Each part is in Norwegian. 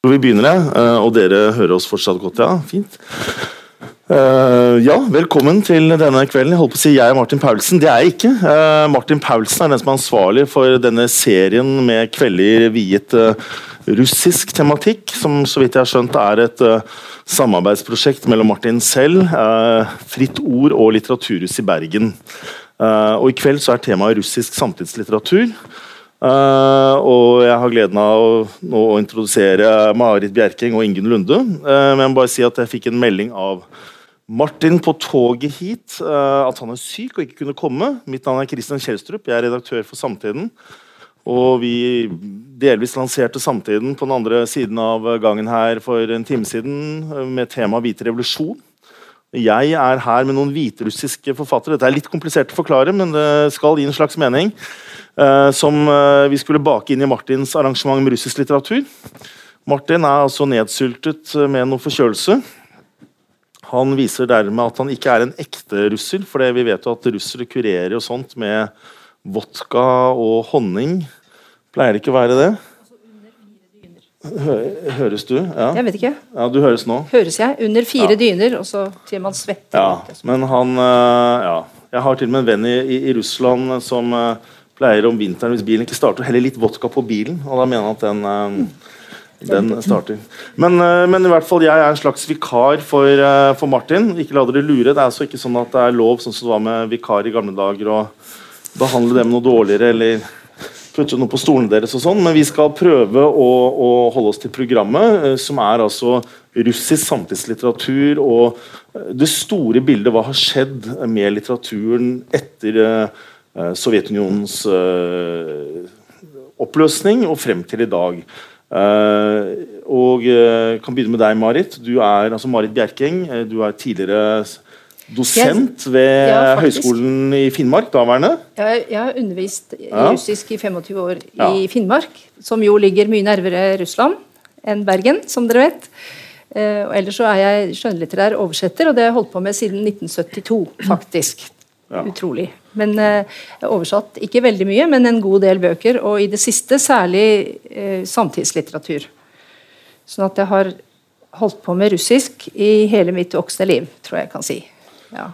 Vi begynner, jeg. Og dere hører oss fortsatt godt, ja? Fint. Uh, ja, velkommen til denne kvelden. Jeg holdt på å si jeg er Martin Paulsen. Det er jeg ikke. Uh, Martin Paulsen er den som er ansvarlig for denne serien med kvelder viet uh, russisk tematikk, som så vidt jeg har skjønt er et samarbeidsprosjekt mellom Martin selv, Fritt Ord og Litteraturhus i Bergen. og I kveld så er temaet russisk samtidslitteratur. Uh, og jeg har gleden av å, å introdusere Marit Bjerking og Ingunn Lunde. Uh, men bare si at jeg fikk en melding av Martin på toget hit uh, at han er syk og ikke kunne komme. Mitt navn er Christian Kjelstrup, jeg er redaktør for Samtiden. Og vi delvis lanserte Samtiden på den andre siden av gangen her for en time siden med tema Hvite revolusjon. Jeg er her med noen hviterussiske forfattere. Dette er litt komplisert å forklare, men det skal gi en slags mening. Uh, som vi skulle bake inn i Martins arrangement med russisk litteratur. Martin er altså nedsyltet med noe forkjølelse. Han viser dermed at han ikke er en ekte russer, for vi vet jo at russere kurerer og sånt med vodka og honning. Pleier det ikke å være det? Høres du? Ja. Jeg vet ikke. Ja, Du høres nå. Høres jeg? Under fire ja. dyner, og så til man svetter. Ja, men han eh, Ja. Jeg har til og med en venn i, i, Russland som pleier om vinteren, hvis bilen ikke starter, å helle litt vodka på bilen. Og da mener han at den uh, den starter. Men, eh, men, i hvert fall jeg er en slags vikar for, eh, for, Martin. Ikke la dere lure. Det er altså ikke sånn at det er lov sånn som det var med vikar i gamle dager å behandle dem noe dårligere eller putte noe på stolene deres og sånn, men vi skal prøve å, å, holde oss til programmet, eh, som er altså russisk samtidslitteratur og det store bildet hva har skjedd med litteraturen etter Sovjetunionens uh, oppløsning og frem til i dag. Uh, og jeg kan begynne med deg, Marit. Du er altså Marit Bjerking. Du er tidligere dosent ved ja, Høgskolen i Finnmark, daværende. Jeg, jeg har undervist i ja. russisk i 25 år ja. i Finnmark, som jo ligger mye nærmere Russland enn Bergen, som dere vet. og ellers så er jeg skjønnlitterær oversetter, og det har jeg holdt på med siden 1972, faktisk. Utrolig. Men eh, oversatt ikke veldig mye, men en god del bøker. Og i det siste særlig eh, samtidslitteratur. Sånn at jeg har holdt på med russisk i hele mitt voksne liv, tror jeg jeg kan si. Ja.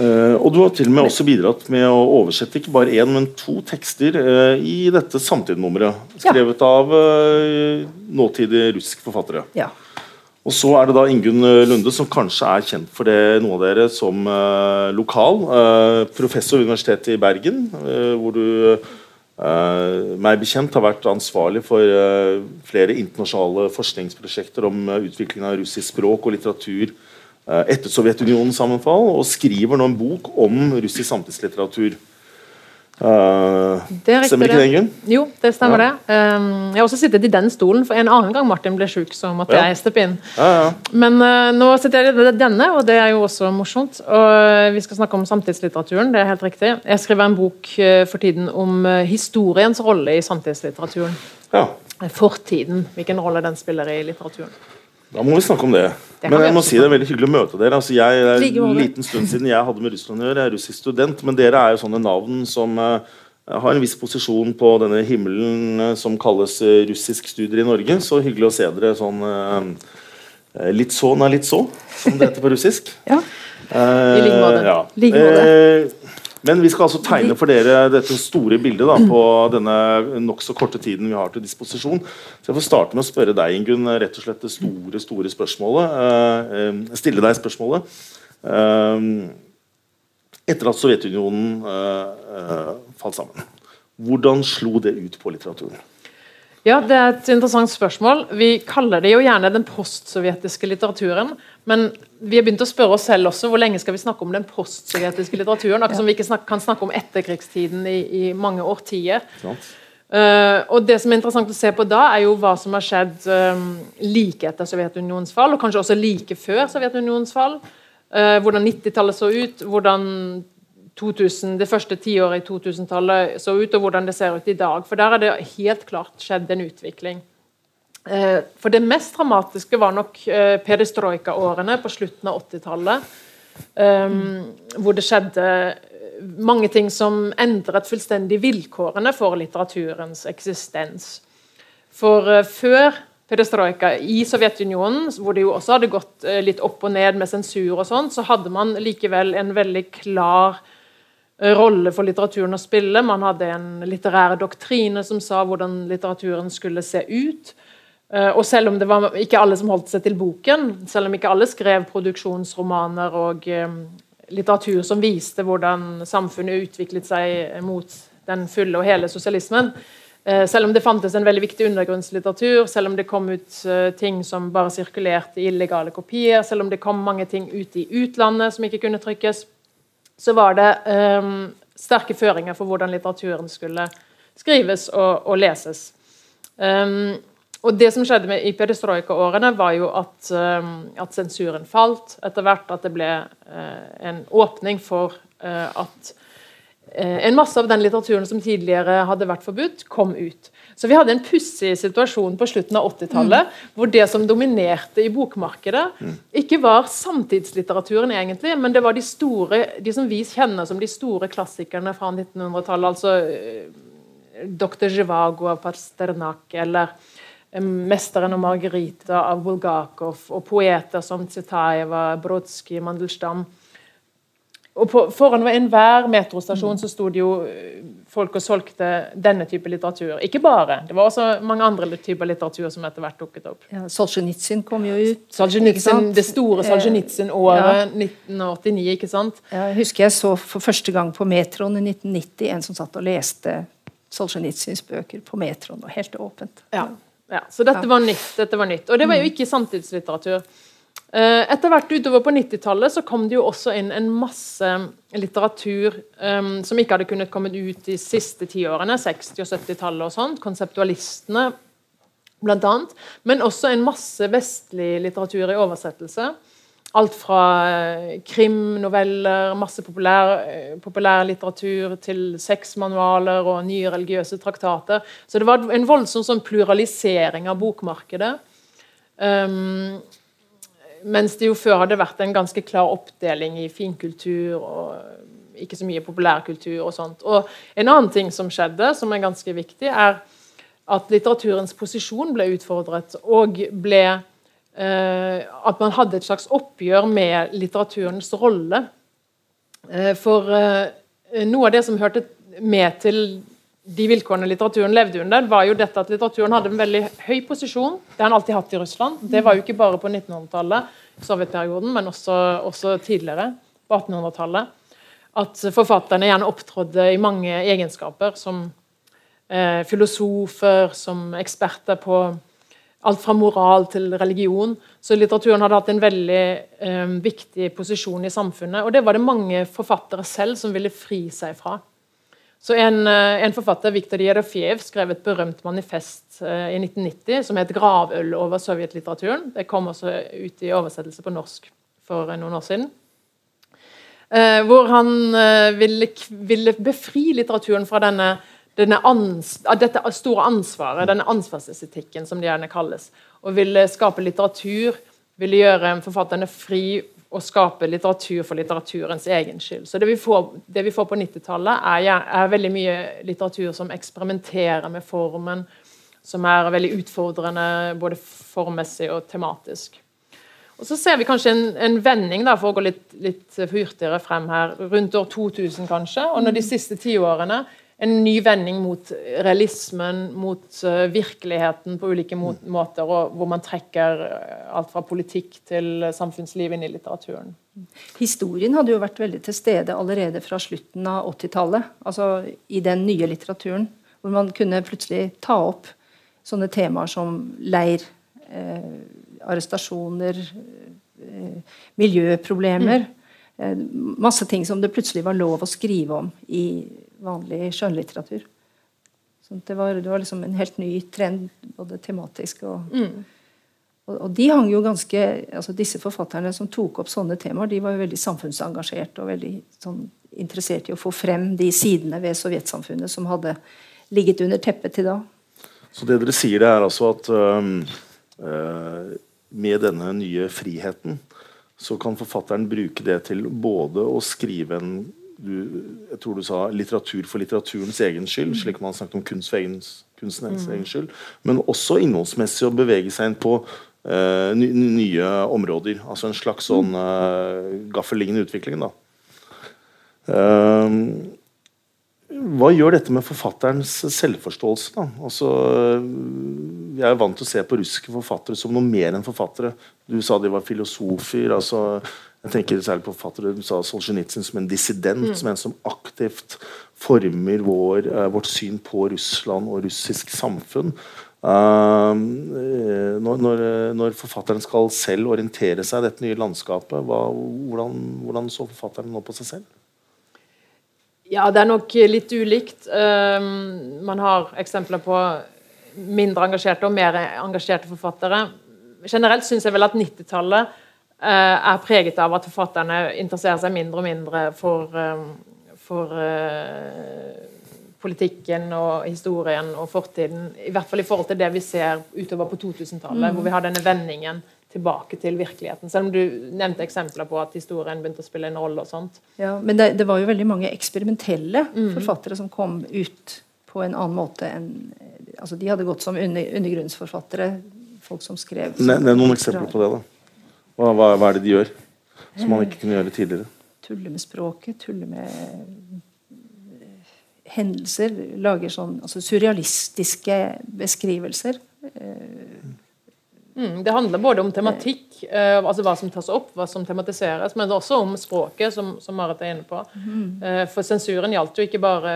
Eh, og du har til og med også bidratt med å oversette ikke bare én, men to tekster uh, i dette samtidsnummeret. Skrevet ja. av uh, nåtidige russiske forfattere. Ja. Og så er det da Ingunn eh, Lunde, som kanskje er kjent for det, noen av dere som eh, lokal. Eh, professor ved Universitetet i Bergen, eh, hvor du meg bekjent har vært ansvarlig for flere internasjonale forskningsprosjekter om utviklingen av russisk språk og litteratur etter Sovjetunionens sammenfall, og skriver nå en bok om russisk samtidslitteratur. Uh, stemmer ikke det, Ingunn? Jo, det stemmer ja. det. Um, jeg har også sittet i den stolen, for en annen gang Martin ble syk, så måtte ja. jeg steppe inn. Ja, Men uh, nå sitter jeg i denne, og det er jo også morsomt. Og Vi skal snakke om samtidslitteraturen, det er helt riktig. Jeg skriver en bok uh, for tiden om historiens rolle i samtidslitteraturen. Fortiden, hvilken rolle den spiller i litteraturen. Da må vi snakke om det. det men jeg må si det er veldig hyggelig å møte dere. Altså, jeg, det er en liten stund siden jeg hadde med Russland å gjøre. Jeg er russisk student, men dere er jo sånne navn som uh, har en viss posisjon på denne himmelen uh, som kalles uh, russisk studier i Norge. Så hyggelig å se dere sånn litt så nei, litt så, som det heter på russisk. ja. I like måte. Ja. Men vi skal altså tegne for dere dette store bildet da, på denne nokså korte tiden vi har til disposisjon. Så Jeg får starte med å spørre deg, Ingunn, rett og slett det store store spørsmålet. Uh, stille deg spørsmålet. Uh, etter at Sovjetunionen uh, falt sammen, hvordan slo det ut på litteraturen? Ja, Det er et interessant spørsmål. Vi kaller det jo gjerne den postsovjetiske litteraturen. Men vi har begynt å spørre oss selv også hvor lenge skal vi snakke om den postsovjetiske litteraturen. Akkurat som vi ikke snak kan snakke om etterkrigstiden i, i mange årtier. Uh, og Det som er interessant å se på da, er jo hva som har skjedd um, like etter Sovjetunionens fall, og kanskje også like før Sovjetunionens fall. Uh, hvordan 90-tallet så ut, hvordan 2000, det første tiåret i 2000-tallet så ut, og hvordan det ser ut i dag. For der er det helt klart skjedd en utvikling. Eh, for det mest dramatiske var nok eh, perestrojka-årene på slutten av 80-tallet. Um, hvor det skjedde mange ting som endret fullstendig vilkårene for litteraturens eksistens. For før perestrojka i Sovjetunionen, hvor det jo også hadde gått eh, litt opp og ned med sensur, og sånt, så hadde man likevel en veldig klar eh, rolle for litteraturen å spille. Man hadde en litterær doktrine som sa hvordan litteraturen skulle se ut. Eh, og selv om det var ikke alle som holdt seg til boken, selv om ikke alle skrev produksjonsromaner og litteratur som viste hvordan samfunnet utviklet seg mot den fulle og hele sosialismen, Eh, selv om det fantes en veldig viktig undergrunnslitteratur, selv om det kom ut ting som bare sirkulerte i illegale kopier, selv om det kom mange ting ut i utlandet som ikke kunne trykkes, så var det um, sterke føringer for hvordan litteraturen skulle skrives og, og leses. Um, og Det som skjedde med i perestrojka-årene, var jo at, um, at, sensuren falt etter hvert. At det ble uh, en åpning for uh, at uh, en masse av den litteraturen som tidligere hadde vært forbudt, kom ut. Så vi hadde en pussig situasjon på slutten av 80-tallet, mm. hvor det som dominerte i bokmarkedet, mm. ikke var samtidslitteraturen, egentlig, men det var de store, de som vi kjenner som de store klassikerne fra 1900-tallet. altså eh, Dr. Zhivago av Pasternak, eller eh, 'Mesteren og Margarita' av Bulgakov, og poeter som Tsitaeva, Brodsky, Mandelstam. Og på, Foran enhver metrostasjon så sto det jo eh, folk og solgte denne type litteratur. Ikke bare. Det var også mange andre typer litteratur som etter hvert dukket opp. Ja, Solzjenitsyn kom jo ut. Det store eh, Solzjenitsyn-året, ja. 1989, ikke sant? Ja, jeg husker jeg så for første gang på metroen i 1990 en som satt og leste Solzjenitsyns bøker på metroen, og helt åpent. Ja. ja. Så dette var nytt. Dette var nytt. Og det var jo mm. ikke samtidslitteratur. Eh, etter hvert utover på 90-tallet så kom det jo også inn en masse litteratur um, som ikke hadde kunnet komme ut de siste tiårene, 60- og 70-tallet og sånt. Konseptualistene, annet. Men også en masse vestlig litteratur i oversettelse. Alt fra uh, krimnoveller, masse populær, populær litteratur til sexmanualer og nye religiøse traktater. Så det var en voldsom sånn pluralisering av bokmarkedet. Um, mens det jo før hadde vært en ganske klar oppdeling i finkultur og ikke så mye populærkultur og sånt. Og En annen ting som skjedde, som er ganske viktig, er at litteraturens posisjon ble utfordret, og ble eh, At man hadde et slags oppgjør med litteraturens rolle. Eh, for eh, noe av det som hørte med til de vilkårene litteraturen levde under, var jo dette at litteraturen hadde en veldig høy posisjon. Det har den alltid hatt i Russland. Det var jo ikke bare på 1900-tallet, sovjetperioden, men også, også tidligere, på 1800-tallet. At forfatterne gjerne opptrådde i mange egenskaper, som eh, filosofer, som eksperter på alt fra moral til religion. Så litteraturen hadde hatt en veldig eh, viktig posisjon i samfunnet. Og det var det mange forfattere selv som ville fri seg fra. Så en, eh, en forfatter, Viktor Jerofjev, skrev et berømt manifest uh, i 1990 som het 'Gravøl over sovjetlitteraturen'. Det kom også ut i oversettelse på norsk for noen år siden. Hvor han ville, ville, befri litteraturen fra denne ans, dette store ansvaret, denne ansvarsestetikken, som det gjerne kalles. Og ville skape litteratur, ville gjøre forfatterne fri å skape litteratur for litteraturens egen skyld. Så Det vi får, det vi får på 90-tallet, er, er, veldig mye litteratur som eksperimenterer med formen, som er veldig utfordrende både formmessig og tematisk. Og Så ser vi kanskje en, en vending, da, for å gå litt, litt hurtigere frem her, rundt år 2000 kanskje. Og når de siste tiårene en ny vending mot realismen, mot uh, virkeligheten på ulike måter, og hvor man trekker uh, alt fra politikk til samfunnsliv inn i litteraturen. Historien hadde jo vært veldig til stede allerede fra slutten av 80-tallet. Altså i den nye litteraturen, hvor man kunne plutselig ta opp sånne temaer som leir, eh, arrestasjoner, eh, miljøproblemer. Mm. masse ting som det plutselig var lov å skrive om i vanlig skjønnlitteratur. Så det var, det var liksom en helt ny trend, både tematisk og, mm. og, og de hang jo ganske, altså Disse forfatterne som tok opp sånne temaer, de var jo veldig samfunnsengasjert og veldig sånn, interessert i å få frem de sidene ved sovjetsamfunnet som hadde ligget under teppet til da. Så det dere sier, det er altså at øh, med denne nye friheten så kan forfatteren bruke det til både å skrive en du, jeg tror du sa litteratur for litteraturens egen skyld, slik man har snakket om kunst for egen, kunstens mm. egen skyld, men også innholdsmessig å bevege seg inn på uh, nye områder. Altså en slags sånn uh, gaffellignende utvikling. da. Uh, hva gjør dette med forfatterens selvforståelse? da? Altså, jeg er vant til å se på russiske forfattere som noe mer enn forfattere. Du sa de var filosofer. altså jeg tenker særlig på forfattere Du sa Solzjenitsyn som en dissident, mm. som en som aktivt former vår, uh, vårt syn på Russland og russisk samfunn. Uh, når, når, når, forfatteren skal selv orientere seg i dette nye landskapet, hva, hvordan, hvordan så forfatteren nå på seg selv? Ja, det er nok litt ulikt. Uh, man har eksempler på mindre engasjerte og mer engasjerte forfattere. Generelt syns jeg vel at 90-tallet uh, eh, er preget av at forfatterne interesserer seg mindre og mindre for, um, for uh, politikken og historien og fortiden. I hvert fall i forhold til det vi ser utover på 2000-tallet, mm. hvor vi har denne vendingen tilbake til virkeligheten. Selv om du nevnte eksempler på at historien begynte å spille en rolle. og sånt. Ja, Men det, det var jo veldig mange eksperimentelle mm. forfattere som kom ut på en annen måte enn altså De hadde gått som under, undergrunnsforfattere. Folk som skrev Nevn noen eksempler på det. da. Hva, hva, er det de gjør som man ikke kunne gjøre tidligere? Tulle med språket, tulle med eh, hendelser. Lager sånn altså surrealistiske beskrivelser. Mm, det handler både om tematikk, eh, altså hva som tas opp, hva som tematiseres, men også om språket, som, som Marit er inne på. Mm. Eh, for sensuren gjaldt jo ikke bare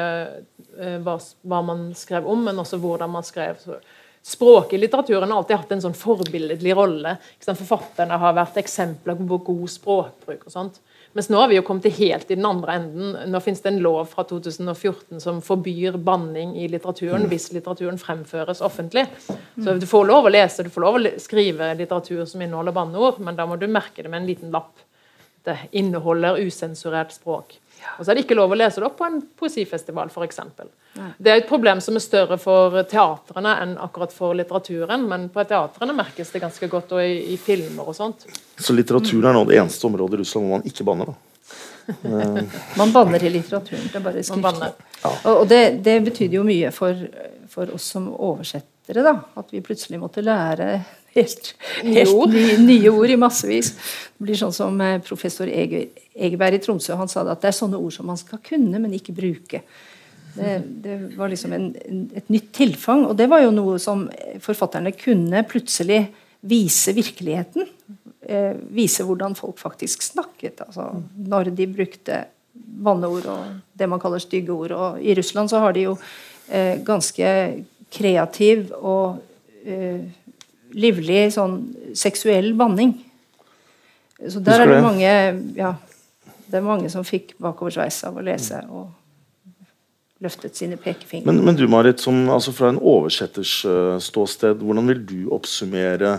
eh, hva, hva, man skrev om, men også hvordan man skrev. Så språket i litteraturen har alltid hatt en sånn forbilledlig rolle. Forfatterne har vært eksempler på god språkbruk. og sånt. Mens nå har vi jo kommet til helt i den andre enden. Nå finnes det en lov fra 2014 som forbyr banning i litteraturen mm. hvis litteraturen fremføres offentlig. Så du får lov å lese, du får lov å skrive litteratur som inneholder banneord, men da må du merke det med en liten lapp. Det inneholder usensurert språk. Og så er det ikke lov å lese det opp på en poesifestival, f.eks. Det er et problem som er større for teatrene enn akkurat for litteraturen, men på teatrene merkes det ganske godt, og i, i filmer og sånt. Så litteraturen er nå det eneste området i Russland hvor man ikke banner, da? man banner i litteraturen. Det er bare skrift. Ja. Og, det, det betydde jo mye for, for, oss som oversettere, da. At vi plutselig måtte lære helt, helt nye, nye, ord i massevis. Det blir sånn som eh, professor Egeberg i Tromsø han sa det, at det er sånne ord som man skal kunne, men ikke bruke. Det, det var liksom en, et nytt tilfang. Og det var jo noe som forfatterne kunne plutselig vise virkeligheten. Eh, vise hvordan folk faktisk snakket. Altså, når de brukte banneord og det man kaller stygge ord. Og I Russland så har de jo eh, ganske kreativ og eh, livlig sånn seksuell banning. Så der er det mange ja, det er mange som fikk bakoversveis av å lese. og løftet sine pekefingre. Men, men, du Marit, som, altså fra en oversetters uh, ståsted, hvordan vil du oppsummere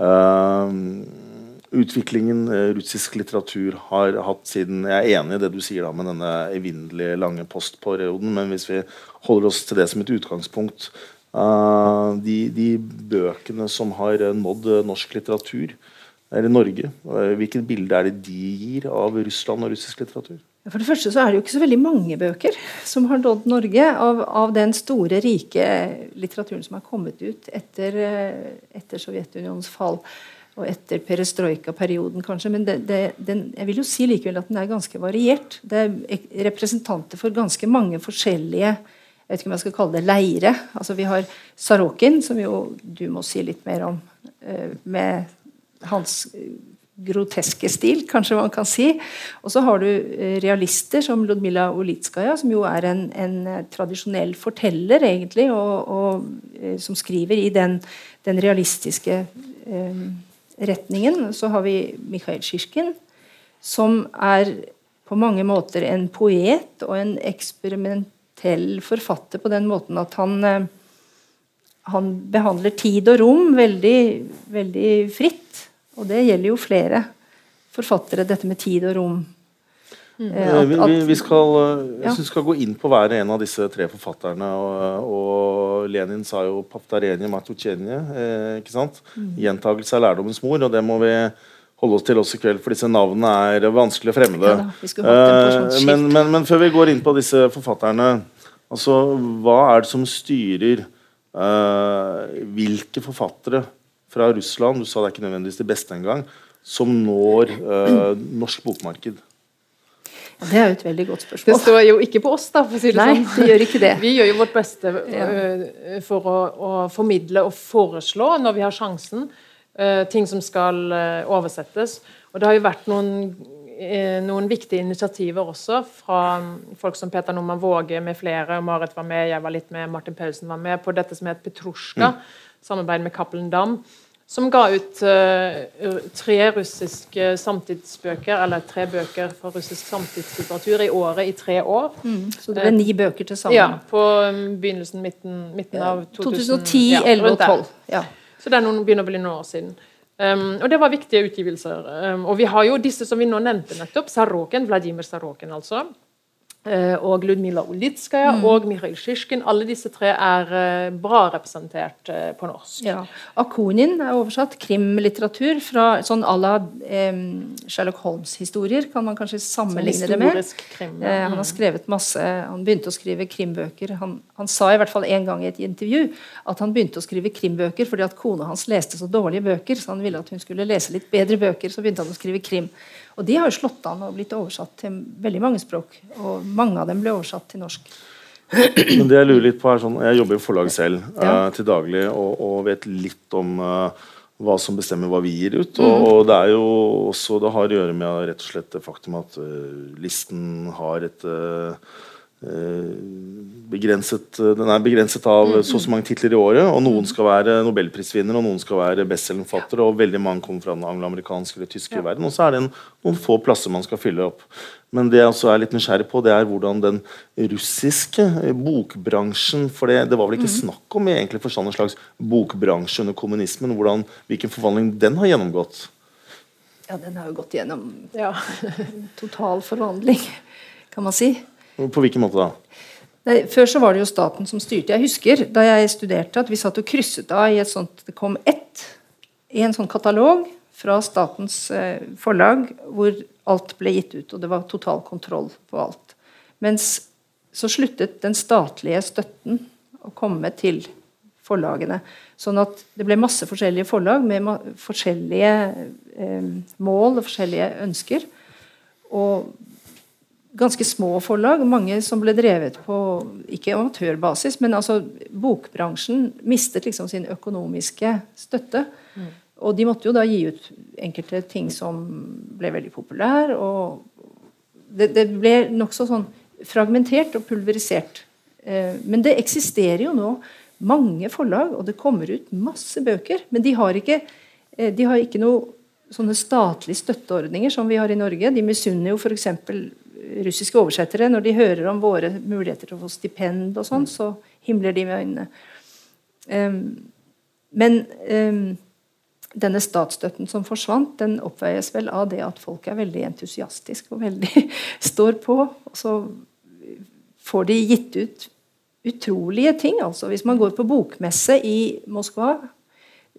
uh, utviklingen uh, russisk litteratur har hatt siden Jeg er enig i det du sier da med denne evinnelig lange postperioden, men hvis vi holder oss til det som et utgangspunkt de, de, bøkene som har nådd norsk litteratur, eller Norge, hvilket bilde er det de gir av Russland og russisk litteratur? For det første så er det jo ikke så veldig mange bøker som har nådd Norge av, av, den store, rike litteraturen som har kommet ut etter, eh, etter Sovjetunionens fall og etter perestrojka-perioden, kanskje. Men det, det, den, jeg vil jo si likevel at den er ganske variert. Det er representanter for ganske mange forskjellige jeg vet ikke om jeg skal kalle det leire. Altså Vi har Sarokin, som jo du må si litt mer om, eh, med hans groteske stil, kanskje man kan si. Og så har du eh, realister som Ludmila Olitskaja, som jo er en, en eh, tradisjonell forteller, egentlig, og, og eh, som skriver i den, den realistiske eh, retningen. Så har vi Mikhail Sjisjkin, som er på mange måter en poet og en eksperimentell forfatter på den måten at han eh, han behandler tid og rom veldig, veldig fritt. Og det gjelder jo flere forfattere, dette med tid og rom. Mm. At, at, vi, vi, skal, eh, jeg ja. vi skal gå inn på hver en av disse tre forfatterne. Og, og Lenin sa jo 'Paftarenje matuchenje'. Eh, ikke sant? Mm. Gjentagelse er lærdommens mor, og det må vi holde oss til oss i kveld, for disse navnene er vanskelig fremmede. Ja, eh, men, men, men, før vi går inn på disse forfatterne, altså, hva er det som styrer Uh, hvilke forfattere fra Russland du sa det er ikke nødvendigvis de beste engang, som når uh, norsk bokmarked? Det er jo et veldig godt spørsmål. Det står jo ikke på oss, da. for å si det Nei, sånn. det gjør ikke det. Vi gjør jo vårt beste ja. for å, å, formidle og foreslå, når vi har sjansen, ting som skal uh, oversettes. Og det har jo vært noen, noen, viktige initiativer også fra folk som Peter Normann Våge med flere. Marit var med, jeg var litt med, Martin Paulsen var med på dette som het Petrusjka. Mm. Samarbeid med Cappelen Dam som ga ut uh, tre russiske samtidsbøker, eller tre bøker fra russisk samtidslitteratur i året i tre år. Mm, så det ble ni bøker til sammen? Ja, på um, begynnelsen, midten, midten av 2000, 2010, ja, 11 og 12. Ja. Så det er noen, begynner å bli noen år siden. Um, og det var viktige utgivelser. Um, og vi har jo disse som vi nå nevnte nettopp. Saroken, Vladimir Saroken, altså. Eh, og Ludmila Olitskaja mm. og Mikhail Sjisjkin. Alle disse tre er eh, bra representert eh, på norsk. Ja. Akunin er oversatt krimlitteratur fra sånn à la Sherlock Holmes-historier, kan man kanskje sammenligne det med. Krim, ja. han har mm. skrevet masse, han begynte å skrive krimbøker. Han, han, sa i hvert fall en gang i et intervju at han begynte å skrive krimbøker fordi at kona hans leste så dårlige bøker, så han ville at hun skulle lese litt bedre bøker. Så begynte han å skrive krim. Og de har jo slått an og blitt oversatt til veldig mange språk. Og mange av dem ble oversatt til norsk. Men det Jeg lurer litt på er sånn, jeg jobber i forlag selv ja. uh, til daglig og, og, vet litt om uh, hva som bestemmer hva vi gir ut. Og, mm. og, det er jo også, det har å gjøre med rett og slett det faktum at uh, listen har et Eh, begrenset, eh, den er begrenset av mm, så og så mange titler i året. og Noen skal være nobelprisvinner, og noen skal være bestselgerforfattere. Og veldig mange kommer fra den angloamerikanske eller tyske ja. verden. Og så er det en, noen få plasser man skal fylle opp. Men det jeg også er litt nysgjerrig på, det er hvordan den russiske eh, bokbransjen For det, det var vel ikke mm. snakk om i egentlig forstand en slags bokbransje under kommunismen. hvordan, Hvilken forvandling den har gjennomgått? Ja, den har jo gått gjennom ja. total forvandling, kan man si. På hvilken måte da? Nei, før så var det jo staten som styrte. Jeg husker da jeg studerte at vi satt og krysset av i et sånt Det kom ett i en sånn katalog fra statens eh, forlag hvor alt ble gitt ut, og det var total kontroll på alt. Mens så sluttet den statlige støtten å komme til forlagene. Sånn at det ble masse forskjellige forlag med forskjellige eh, mål og forskjellige ønsker. Og ganske små forlag, mange som ble drevet på ikke amatørbasis, men altså bokbransjen mistet liksom sin økonomiske støtte. Mm. Og de måtte jo da gi ut enkelte ting som ble veldig populære. Og det, det ble nokså sånn fragmentert og pulverisert. Eh, men det eksisterer jo nå mange forlag, og det kommer ut masse bøker. Men de har ikke, eh, de har ikke noe sånne statlige støtteordninger som vi har i Norge. De misunner jo f.eks russiske oversettere, når de hører om våre muligheter til å få stipend og sånn, så himler de med øynene. Um, men um, denne statsstøtten som forsvant, den oppveies vel av det at folk er veldig entusiastiske og veldig står på. Og så får de gitt ut utrolige ting. altså Hvis man går på bokmesse i Moskva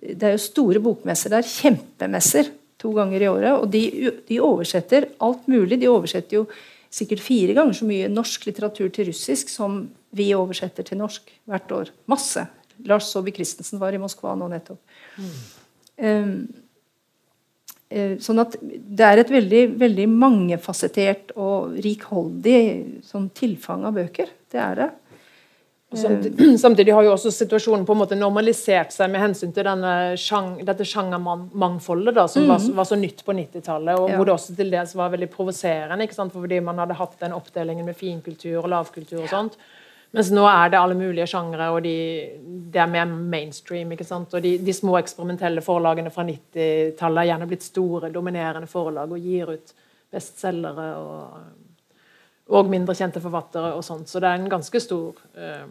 Det er jo store bokmesser der. Kjempemesser to ganger i året. Og de, de oversetter alt mulig. De oversetter jo sikkert fire ganger så mye norsk litteratur til russisk som vi oversetter til norsk hvert år. Masse. Lars Saabye Christensen var i Moskva nå nettopp. Mm. Um, sånn at det er et veldig, veldig mangefasettert og rikholdig sånn tilfang av bøker. Det er det. Samtidig, har jo også situasjonen på en måte normalisert seg med hensyn til sjang, dette sjangermangfoldet da, som mm. var, var, så nytt på 90-tallet, og ja. hvor det også til dels var veldig provoserende fordi man hadde hatt den oppdelingen med finkultur og lavkultur og sånt. Mens nå er det alle mulige sjangre, og de, det er mer mainstream. ikke sant? Og de, de små eksperimentelle forlagene fra 90-tallet er gjerne blitt store, dominerende forlag og gir ut bestselgere. og og mindre kjente forfattere og sånt. Så det er en ganske stor uh,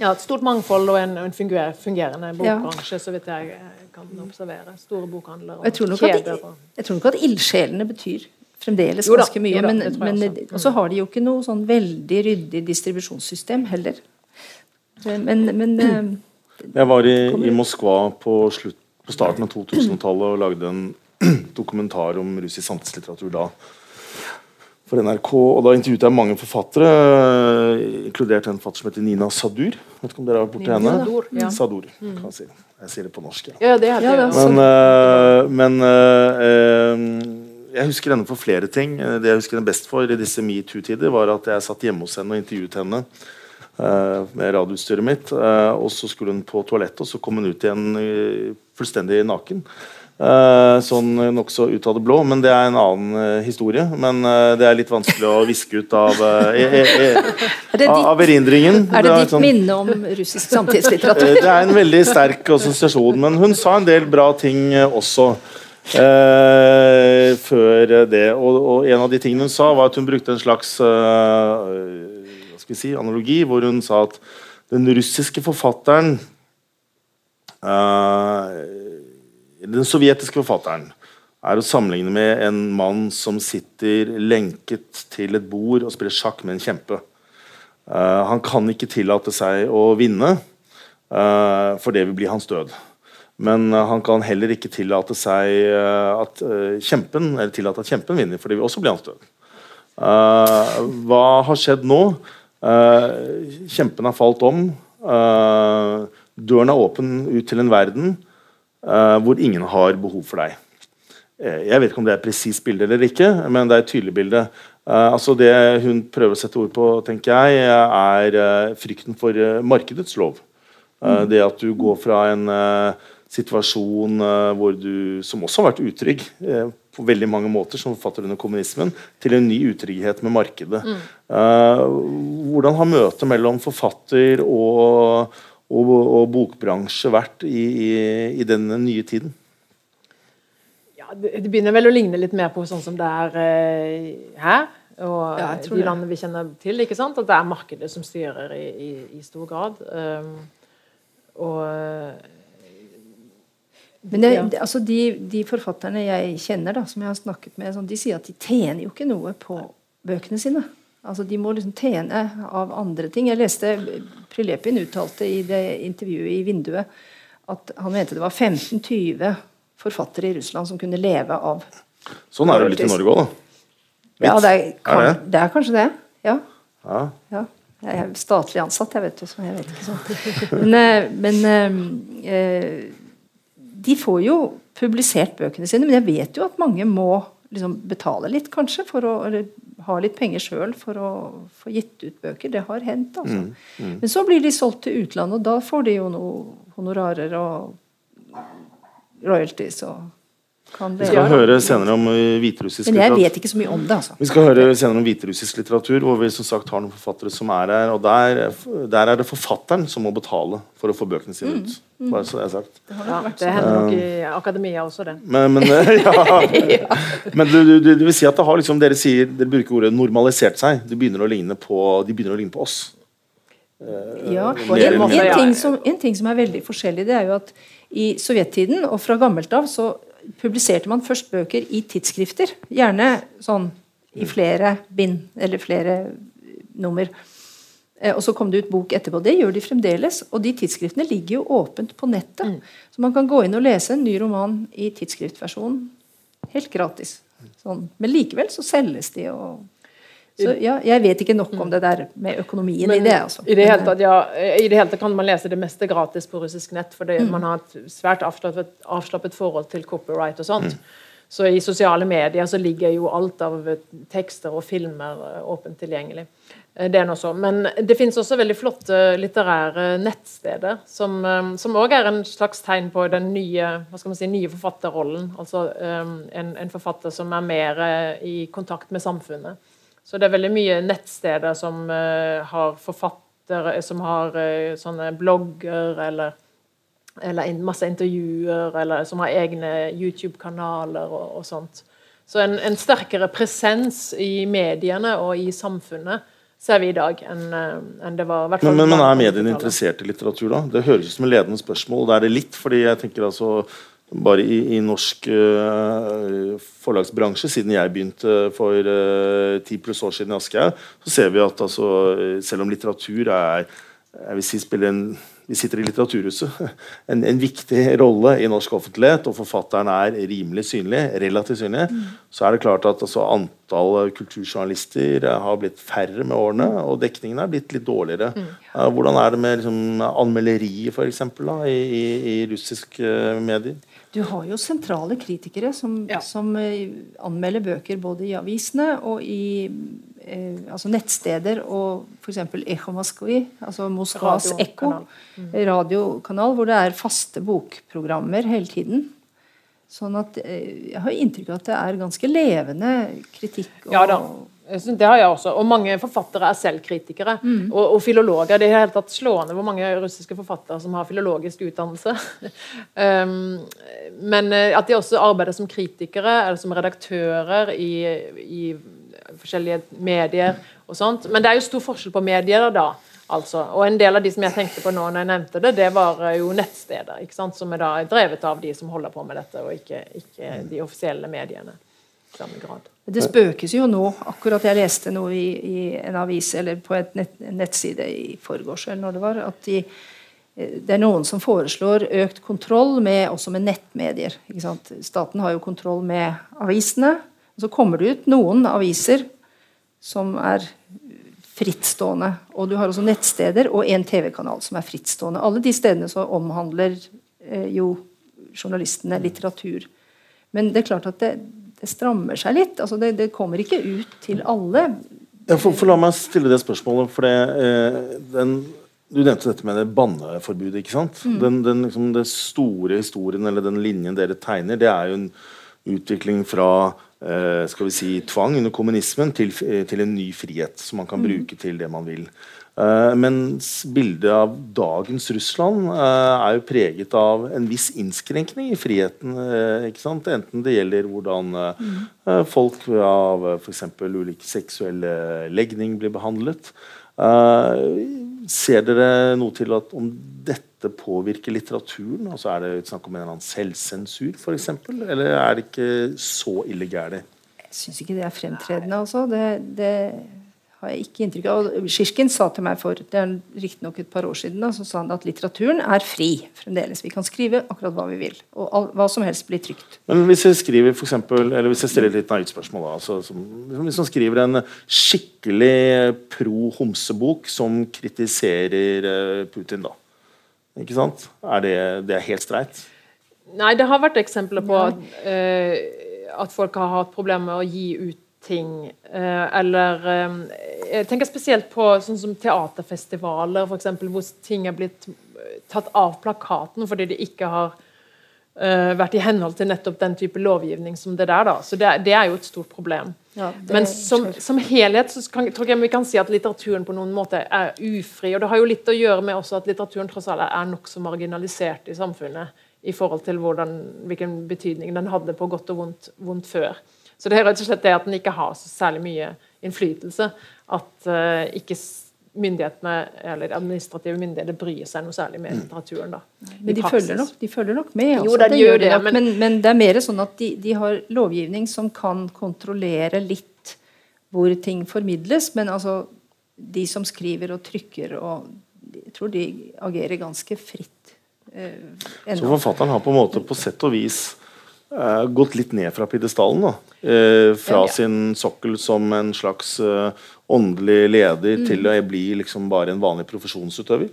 ja, et stort mangfold og en, en fungerende, fungerende bokbransje, ja. så vidt jeg kan observere. Store bokhandler og jeg kjeder. At, jeg tror nok at ildsjelene betyr fremdeles da, ganske mye. Da, men, men og så har de jo ikke noe sånn veldig ryddig distribusjonssystem heller. Men, men eh, Jeg var i, i Moskva på, slutt, på starten av 2000-tallet og lagde en dokumentar om russisk samtidslitteratur da for NRK. og Da intervjuet jeg mange forfattere, inkludert en forfatter som heter Nina Sadur. Vet ikke om dere har vært borti henne? Sadur, ja. Sadur, kan jeg si. Jeg sier det på norsk. Ja. Ja, det er det. Men, uh, men uh, uh, jeg husker henne for flere ting. Det jeg husker henne best for i disse metoo-tider, var at jeg satt hjemme hos henne og intervjuet henne med radioutstyret mitt. og så skulle hun på toalettet, og så kom hun ut igjen fullstendig naken. Uh, sånn nokså ut av det blå, men det er en annen øh, historie. Men øh, det er litt vanskelig å viske ut av, e, e, e, av erindringen. er det ditt sånn- minne om russisk samtidslitteratur? Eh, Det er en veldig sterk assosiasjon, men hun sa en del bra ting eh, også. Eh, før det. Og, og en av de tingene hun sa, var at hun brukte en slags eh, hva skal vi si, analogi, hvor hun sa at den russiske forfatteren eh, Den sovjetiske forfatteren er å sammenligne med en mann som sitter lenket til et bord og spiller sjakk med en kjempe. Uh, han kan ikke tillate seg å vinne, uh, for det vil bli hans død. Men uh, han kan heller ikke tillate seg at kjempen eller tillate at kjempen vinner, for det vil også bli hans død. Hva har skjedd nå? Kjempen har falt om. Døren er åpen ut til en verden hvor ingen har behov for deg. Eh, Jeg vet ikke om det er et presist bilde eller ikke, men det er et tydelig bilde. Eh, altså Det hun prøver å sette ord på, tenker jeg, er eh, frykten for eh, markedets lov. Eh, Det at du går fra en eh, situasjon eh, hvor du, som også har vært utrygg eh, på veldig mange måter, som forfatter under kommunismen, til en ny utrygghet med markedet. Mm. hvordan har møtet mellom forfatter og, og, og bokbransje vært i, i, i denne nye tiden? Ja, det, det begynner vel å ligne litt mer på sånn som det er eh, her. Og Ja, de det. landene vi kjenner til. ikke sant? At det er markedet som styrer i, i, i stor grad. Um, og Men det, Ja. det- altså de, de forfatterne jeg kjenner, da, som jeg har snakket med, sånn, de sier at de tjener jo ikke noe på bøkene sine. Altså De må liksom tjene av andre ting. Jeg leste Prilepin uttalte i det intervjuet i Vinduet at han mente det var 15-20 forfattere i Russland som kunne leve av Sånn er det jo litt i Norge òg, da. Ja, det er, kan, Er det? er kanskje det. Ja. Ja. ja. Jeg er statlig ansatt, jeg vet du, så jeg vet ikke sånn. Men, eh, men eh, de får jo publisert bøkene sine, men jeg vet jo at mange må liksom betale litt, kanskje, for å, eller ha litt penger sjøl for å få gitt ut bøker. Det har hendt, altså. Men så blir de solgt til utlandet, og da får de jo noe honorarer og royalties og Vi skal høre senere om hviterussisk litteratur. Men jeg vet ikke så mye om det, altså. Vi skal høre senere om hviterussisk litteratur, hvor vi som sagt har noen forfattere som er her. Og der, der er det forfatteren som må betale for å få bøkene sine ut. Bare så det er sagt. ja, det hender nok i akademia også, det. Men, men, eh, ja. men du, du, du, det vil si at det har liksom, dere sier, dere bruker ordet 'normalisert seg'. De begynner å ligne på, de begynner å ligne på oss. Ja, mer en, en, ting som, en ting som er veldig forskjellig, det er jo at i sovjettiden og fra gammelt av så publiserte man først bøker i tidsskrifter. Gjerne sånn i flere bind, eller flere nummer. Eh, Og så kom det ut bok etterpå. Det gjør de fremdeles. Og de tidsskriftene ligger jo åpent på nettet. Så man kan gå inn og lese en ny roman i tidsskriftversjonen helt gratis. Sånn. Men likevel så selges de. og så ja, Jeg vet ikke nok om det der med økonomien i det. altså. I det, hele tatt, ja, I det hele tatt kan man lese det meste gratis på russisk nett, for Mm. man har et svært avslappet, avslappet forhold til copyright og sånt. Så i sosiale medier så ligger jo alt av eh, tekster og filmer eh, åpent tilgjengelig. Eh, Det er noe så. Men det finnes også veldig flotte litterære nettsteder, som òg er en slags tegn på den nye hva skal man si, nye forfatterrollen. Altså eh, en, en forfatter som er mer eh, i kontakt med samfunnet. Så det er veldig mye nettsteder som eh, har forfattere som har eh, sånne blogger eller, eller masse intervjuer, eller som har egne YouTube-kanaler og, og sånt. Så en, en sterkere presens i mediene og i samfunnet ser vi i dag enn eh, enn det var. Men, men, men er mediene interessert i litteratur, da? Det høres ut som et ledende spørsmål. Det er det litt, fordi jeg tenker altså bare i, i norsk uh, forlagsbransje, siden jeg begynte for ti ti pluss år siden i Aschehoug, så ser vi at altså, eh, selv om litteratur er jeg vil si spiller en vi sitter i Litteraturhuset. En, en, viktig rolle i norsk offentlighet, og forfatteren er rimelig synlig, relativt synlig, mm. så er det klart at altså, antall kulturjournalister har blitt færre med årene, og dekningen er blitt litt dårligere. Mm. Uh, hvordan er det med liksom, anmelderiet, eksempel, i, i, i russiske uh, medier? Du har jo sentrale kritikere som, ja. som uh, anmelder bøker både i avisene og i eh, altså nettsteder og f.eks. Echo Moskvi, altså Moskvas Ekko, mm. radiokanal, hvor det er faste bokprogrammer hele tiden. Sånn at eh, Jeg har inntrykk av at det er ganske levende kritikk. Og, ja da. Det har jeg også. Og mange forfattere er selv kritikere. Mm. Og, og, filologer. Det er helt tatt slående hvor mange russiske forfattere som har filologisk utdannelse. um, men eh, at de også arbeider som kritikere eller som redaktører i, i forskjellige medier og sånt. Men det er jo stor forskjell på medier da. Altså. Og en del av de som jeg tenkte på nå når jeg nevnte det, det var eh, jo nettsteder. ikke sant? Som er da drevet av de som holder på med dette, og ikke, ikke de offisielle mediene. Samme grad. Det spøkes jo nå. Akkurat jeg leste noe i, i en avis eller på et nett, en nettside i forgårs eller når det var, at de, eh, det er noen som foreslår økt kontroll med, også med nettmedier. Staten har jo kontroll med avisene, og så kommer det ut noen aviser som er frittstående. Og du har også nettsteder og en TV-kanal som er frittstående. Alle de stedene så omhandler eh, jo journalistene litteratur. Men det er klart at det, det strammer seg litt. altså det, det, kommer ikke ut til alle. Ja, for, for, La meg stille det spørsmålet. for det, eh, den, Du nevnte dette med det banneforbudet. ikke sant? Mm. Den, den liksom, det store historien, eller den linjen dere tegner, det er jo en utvikling fra Eh, skal vi si, tvang under kommunismen til, eh, til, en ny frihet som man kan mm. bruke til det man vil. Uh, mens bildet av dagens Russland uh, er jo preget av en viss innskrenkning i friheten. Uh, Enten det gjelder hvordan mm. folk av f.eks. ulike seksuelle legning blir behandlet. ser dere noe til at om dette påvirker litteraturen? Altså Er det snakk om en eller annen selvsensur, f.eks.? Eller er det ikke så ille gærent? Jeg syns ikke det er fremtredende, altså. Det, det, har jeg ikke inntrykk av. Sjisjkin sa til meg for det er riktignok et par år siden da, så sa han at litteraturen er fri fremdeles. Vi kan skrive akkurat hva vi vil. Og all, hva som helst blir trygt. Men hvis jeg skriver for eksempel, eller hvis jeg stiller et litt naivt spørsmål da, altså, som, Hvis man skriver en skikkelig pro-homsebok som kritiserer uh, Putin, da ikke sant? Er det, det er helt streit? Nei, det har vært eksempler på at, uh, at folk har hatt problemer med å gi ut ting. Uh, eller uh, Jeg tenker spesielt på sånn som teaterfestivaler, eksempel, hvor ting er blitt tatt av plakaten fordi de ikke har vært i henhold til nettopp den type lovgivning som det der. da. Så det, det er jo et stort problem. Ja, Men som, som, helhet så kan, tror jeg vi kan si at litteraturen på noen måte er ufri. og Det har jo litt å gjøre med også at litteraturen tross alt er nokså marginalisert i samfunnet i forhold til hvordan, hvilken betydning den hadde på godt og vondt, vondt, før. Så det er rett og slett det at den ikke har så særlig mye innflytelse. At uh, ikke myndighetene, eller administrative myndigheter bryr seg noe særlig med mm. litteraturen. da. Men de følger, nok, de følger, nok, med. Altså. Jo, det, det gjør det, men... Men, men... det er mer sånn at de, de, har lovgivning som kan kontrollere litt hvor ting formidles. Men altså, de som skriver og trykker og Jeg tror de agerer ganske fritt. Eh, Så forfatteren har på en måte på sett og vis eh, gått litt ned fra pidestallen? Eh, fra ja, ja. sin sokkel som en slags eh, åndelig leder mm. til å bli liksom bare en vanlig profesjonsutøver?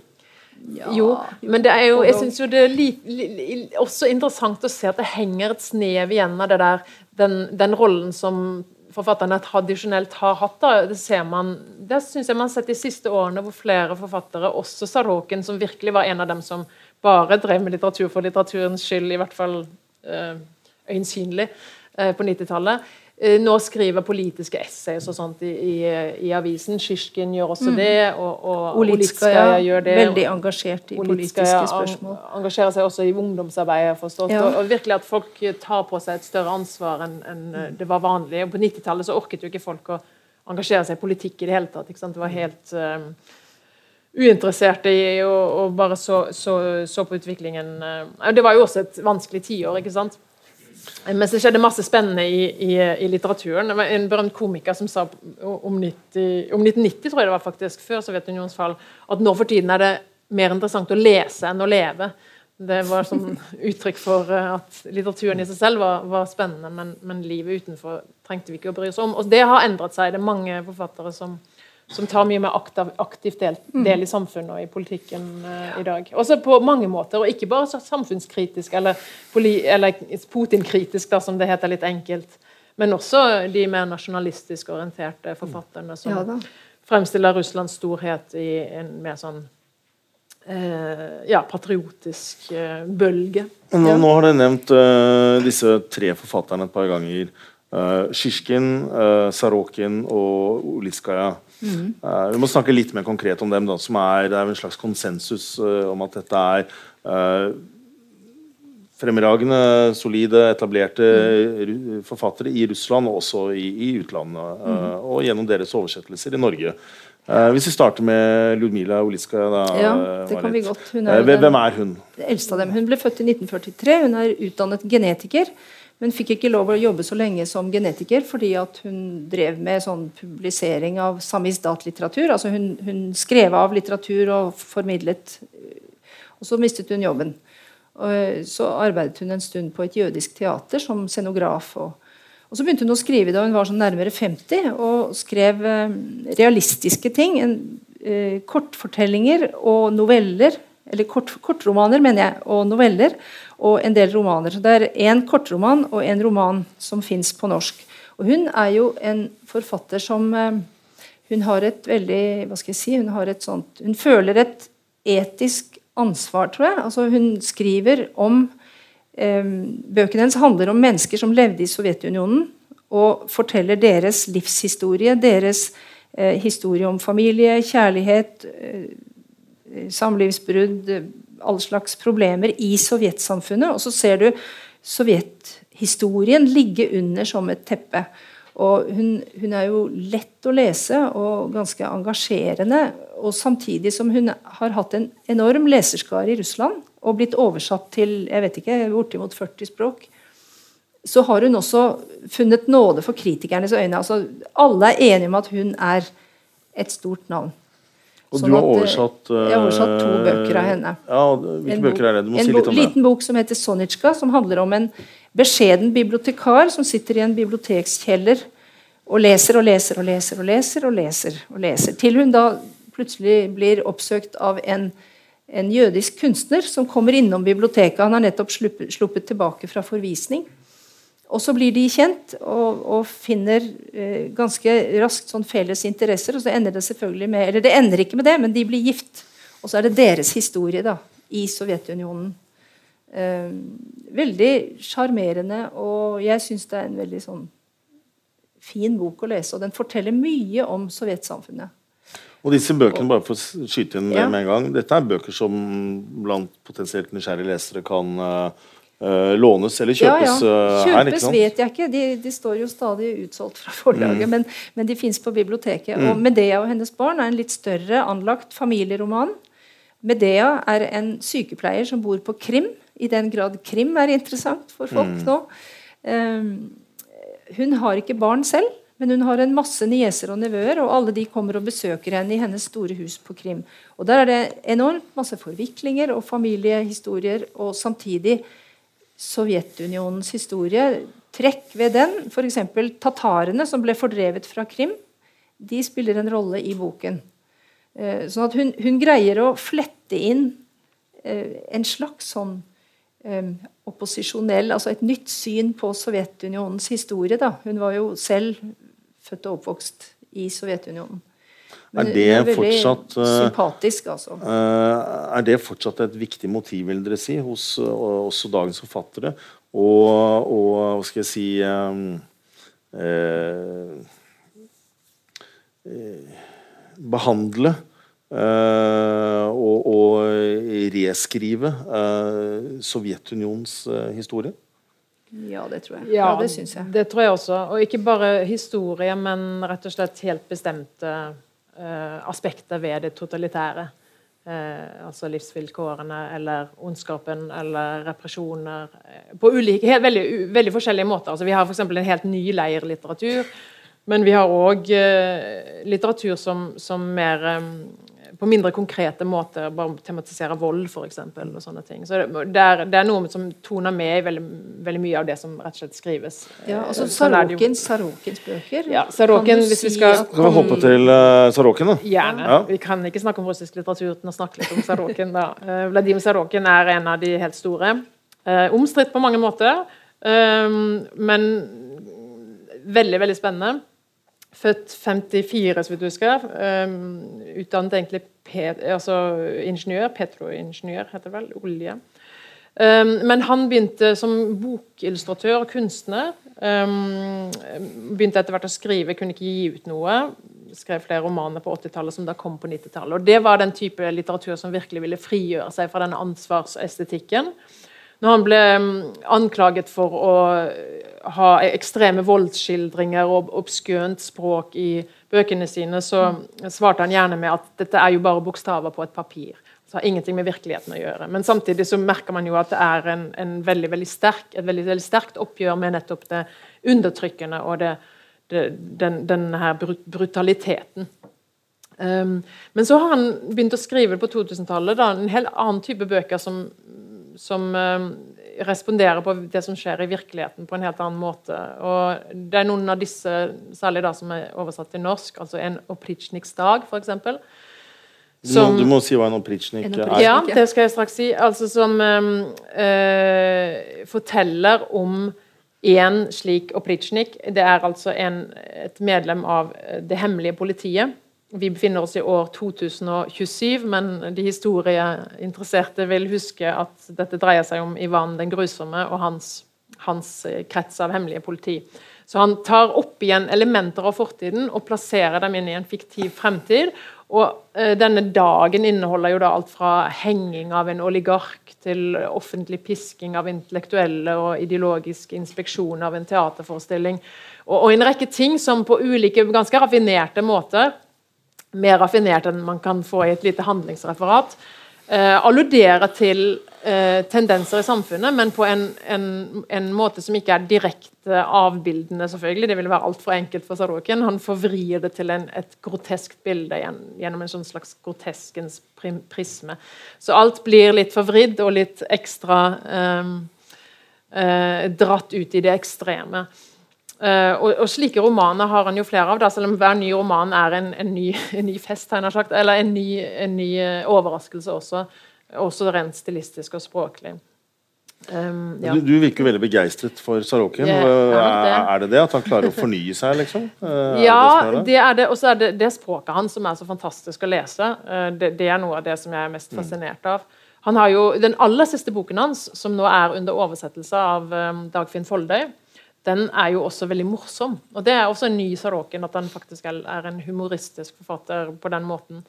Ja, jo, men det er jo, jeg syns jo det er li, li, også interessant å se at det henger et snev igjen av det der, den, den rollen som forfatterne tradisjonelt har hatt. Da. Det ser man, det syns jeg man har sett de siste årene, hvor flere forfattere, også Saroken, som virkelig var en av dem som bare drev med litteratur for litteraturens skyld, i hvert fall øh, øyensynlig, øh, på 90-tallet, Eh, nå skriver politiske essays og sånt i, i, i avisen. Sjisjkin gjør også mm. det. Og, og Olitskaja gjør det. Veldig engasjert i politiske spørsmål. Engasjerer seg også i ungdomsarbeidet, forstått. Ja. Og, og, virkelig at folk tar på seg et større ansvar enn, eh, det var vanlig. Og på 90-tallet så orket jo ikke folk å engasjere seg i politikk i det hele tatt. Det var helt um, uinteresserte i å bare så, så, så, på utviklingen. Det var jo også et vanskelig tiår, ikke sant. Mens det skjedde masse spennende i, i, i, litteraturen. Det var en berømt komiker som sa om, 90, om, 1990, tror jeg det var faktisk, før Sovjetunionens fall, at nå for tiden er det mer interessant å lese enn å leve. Det var sånn uttrykk for eh, at litteraturen i seg selv var, var spennende, men, men, livet utenfor trengte vi ikke å bry oss om. Og det har endret seg. Det er mange forfattere som, som tar mye mer aktivt del, mm. del, i samfunnet og i politikken uh, i dag. Også på mange måter, og ikke bare samfunnskritisk eller, eller Putin-kritisk, som det heter litt enkelt, men også de mer nasjonalistisk orienterte forfatterne som ja, fremstiller Russlands storhet i en mer sånn uh, ja, patriotisk uh, bølge. Nå, ja. nå, har dere nevnt uh, disse tre forfatterne et par ganger. Uh, Sjisjkin, uh, Sarokin og Oliskaya. Mm. Uh, vi må snakke litt mer konkret om dem. Da, som er, det er en slags konsensus om at dette er fremragende, solide, etablerte mm. forfattere i Russland og også i, i utlandet. Mm. Og gjennom deres oversettelser i Norge. Uh, hvis vi starter med Ludmila Oliska. Da, ja, det kan vi godt. Er uh, hvem er hun? eldste av dem. Hun ble født i 1943. Hun er utdannet genetiker, men fikk ikke lov å jobbe så lenge som genetiker fordi at hun drev med sånn publisering av samizdat-litteratur. Altså hun, hun, skrev av litteratur og formidlet, og så mistet hun jobben. Og så arbeidet hun en stund på et jødisk teater som scenograf. og og Så begynte hun å skrive da hun var sånn nærmere 50, og skrev eh, realistiske ting. En, eh, kortfortellinger og noveller. Eller kort, kortromaner, mener jeg, og noveller. Og en del romaner. Så Det er én kortroman og en roman som fins på norsk. Og Hun er jo en forfatter som eh, Hun har et veldig Hva skal jeg si? Hun, har et sånt, hun føler et etisk ansvar, tror jeg. Altså Hun skriver om Bøkene hennes handler om mennesker som levde i Sovjetunionen, og forteller deres livshistorie, deres eh, historie om familie, kjærlighet, eh, samlivsbrudd, alle slags problemer i sovjetsamfunnet. Og så ser du sovjethistorien ligge under som et teppe. Og hun, hun, er jo lett å lese og ganske engasjerende. Og samtidig som hun har hatt en enorm leserskare i Russland og blitt oversatt til jeg vet ikke, bortimot 40 språk, så har hun også funnet nåde for kritikernes øyne. Altså, alle er enige om at hun er et stort navn. Og sånn du har at, oversatt Jeg har oversatt to bøker av henne. Ja, Hvilke bøker er det? Du må si litt om det. En liten bok som heter 'Sonitsjka', som handler om en beskjeden bibliotekar som sitter i en bibliotekskjeller og leser og leser og leser og leser og leser, og leser, til hun da plutselig blir oppsøkt av en, en jødisk kunstner som kommer innom biblioteket. Han har nettopp sluppet, sluppet tilbake fra forvisning. Og så blir de kjent og, og finner eh, ganske raskt sånn felles interesser. Og så ender det selvfølgelig med Eller det ender ikke med det, men de blir gift. Og så er det deres historie da, i Sovjetunionen. Eh, veldig sjarmerende, og jeg syns det er en veldig sånn fin bok å lese. Og den forteller mye om sovjetsamfunnet. Og disse bøkene, bare for å skyte inn det ja. med en gang, dette er bøker som blant potensielt nysgjerrige lesere kan uh, lånes eller kjøpes ja, ja. Kjøpes her? Kjøpes vet jeg ikke. De, de, står jo stadig utsolgt fra forlaget. Mm. Men, men, de fins på biblioteket. Mm. Og 'Medea og hennes barn' er en litt større anlagt familieroman. Medea er en sykepleier som bor på Krim, i den grad krim er interessant for folk mm. nå. Um, hun har ikke barn selv, men hun har en masse nieser og nevøer, og alle de kommer og besøker henne i hennes store hus på Krim. Og Der er det enormt masse forviklinger og familiehistorier, og samtidig Sovjetunionens historie. Trekk ved den, f.eks. tatarene som ble fordrevet fra Krim, de spiller en rolle i boken. Eh, sånn at hun, hun greier å flette inn eh, en slags sånn eh, opposisjonell Altså et nytt syn på Sovjetunionens historie. Da. Hun var jo selv født og oppvokst i Sovjetunionen. Er det, fortsatt sympatisk, altså. Er det fortsatt et viktig motiv, vil dere si, hos også dagens forfattere? Og, og hva skal jeg si eh, Behandle eh, og, og, reskrive eh, Sovjetunionens eh, historie? Ja, det tror jeg. Ja, ja det syns jeg. Det tror jeg også. Og ikke bare historie, men rett og slett helt bestemte Eh, aspekter ved det totalitære. Eh, altså livsvilkårene eller ondskapen eller represjoner. Eh, på ulike, helt, veldig, veldig, forskjellige måter. Altså, vi har f.eks. en helt ny leirlitteratur. Men vi har òg litteratur som, som mer på mindre konkrete måter bare tematisere vold, f.eks. Og sånne ting. Så det er, det er, noe som toner med i veldig, veldig, mye av det som rett og slett skrives. Ja, altså Sarokins, Sarokins bøker. Ja, Sarokin, hvis vi skal Skal vi hoppe til uh, Sarokin, da? Gjerne. Ja. Vi kan ikke snakke om russisk litteratur uten å snakke litt om Sarokin. da. Uh, Vladimir Sarokin er en av de helt store. Uh, omstridt på mange måter, uh, men veldig, veldig spennende. Født 54, så vidt du husker. Um, utdannet egentlig pet, altså ingeniør. Petroingeniør, heter det vel. Olje. Um, men han begynte som bokillustratør og kunstner. Um, begynte etter hvert å skrive, kunne ikke gi ut noe. Skrev flere romaner på 80-tallet som da kom på 90-tallet. Og Det var den type litteratur som virkelig ville frigjøre seg fra denne ansvarsestetikken. Når han ble anklaget for å ha ekstreme voldsskildringer og obskønt språk i bøkene sine, så svarte han gjerne med at dette er jo bare bokstaver på et papir. Det har ingenting med virkeligheten å gjøre. Men samtidig så merker man jo at det er en, en veldig, veldig sterk, et veldig, veldig sterkt oppgjør med nettopp det undertrykkende og det, det, den, den, her brutaliteten. Um, men så har han begynt å skrive på 2000-tallet en helt annen type bøker som som eh, responderer på det som skjer i virkeligheten, på en helt annen måte. Og Det er noen av disse, særlig da som er oversatt til norsk, altså En opritsjniks dag, f.eks. Som, du, må, si hva en opritsjnik er. Ja, det skal jeg straks si. Altså Som øh, forteller om en slik opritsjnik. Det er altså en, et medlem av det hemmelige politiet vi befinner oss i år 2027, men de historieinteresserte vil huske at dette dreier seg om Ivan den grusomme og hans, hans eh, krets av hemmelige politi. Så han tar opp igjen elementer av fortiden og plasserer dem inn i en fiktiv fremtid. Og uh, Denne dagen inneholder jo da alt fra henging av en oligark til offentlig pisking av intellektuelle og ideologisk inspeksjon av en teaterforestilling. Og, og en rekke ting som på ulike, ganske raffinerte måter mer raffinert enn man kan få i et lite handlingsreferat, eh, alluderer til eh, tendenser i samfunnet, men på en, en, en, måte som ikke er direkte avbildende, selvfølgelig. Det ville være altfor enkelt for Sarokin. Han forvrir det til en, et groteskt bilde gjennom en sånn slags groteskens prisme. Så alt blir litt forvridd og litt ekstra eh, eh dratt ut i det ekstreme. Uh, og, og, Slike romaner har han jo flere av, da, selv om hver ny roman er en, en, ny, en ny, fest, sagt, eller en ny, en ny uh, overraskelse også. Også rent stilistisk og språklig. Um, ja. du, du, virker veldig begeistret for Sarokin. Yeah, er, er, det det at han klarer å fornye seg, liksom? Uh, ja, det, det er det. Og så er det, det språket hans som er så fantastisk å lese. Det, det, er noe av det som jeg er mest mm. fascinert av. Han har jo Den aller siste boken hans, som nå er under oversettelse av um, Dagfinn Foldøy, den er jo også veldig morsom. Og Det er også en ny Sarokin, at han faktisk er en humoristisk forfatter på den måten.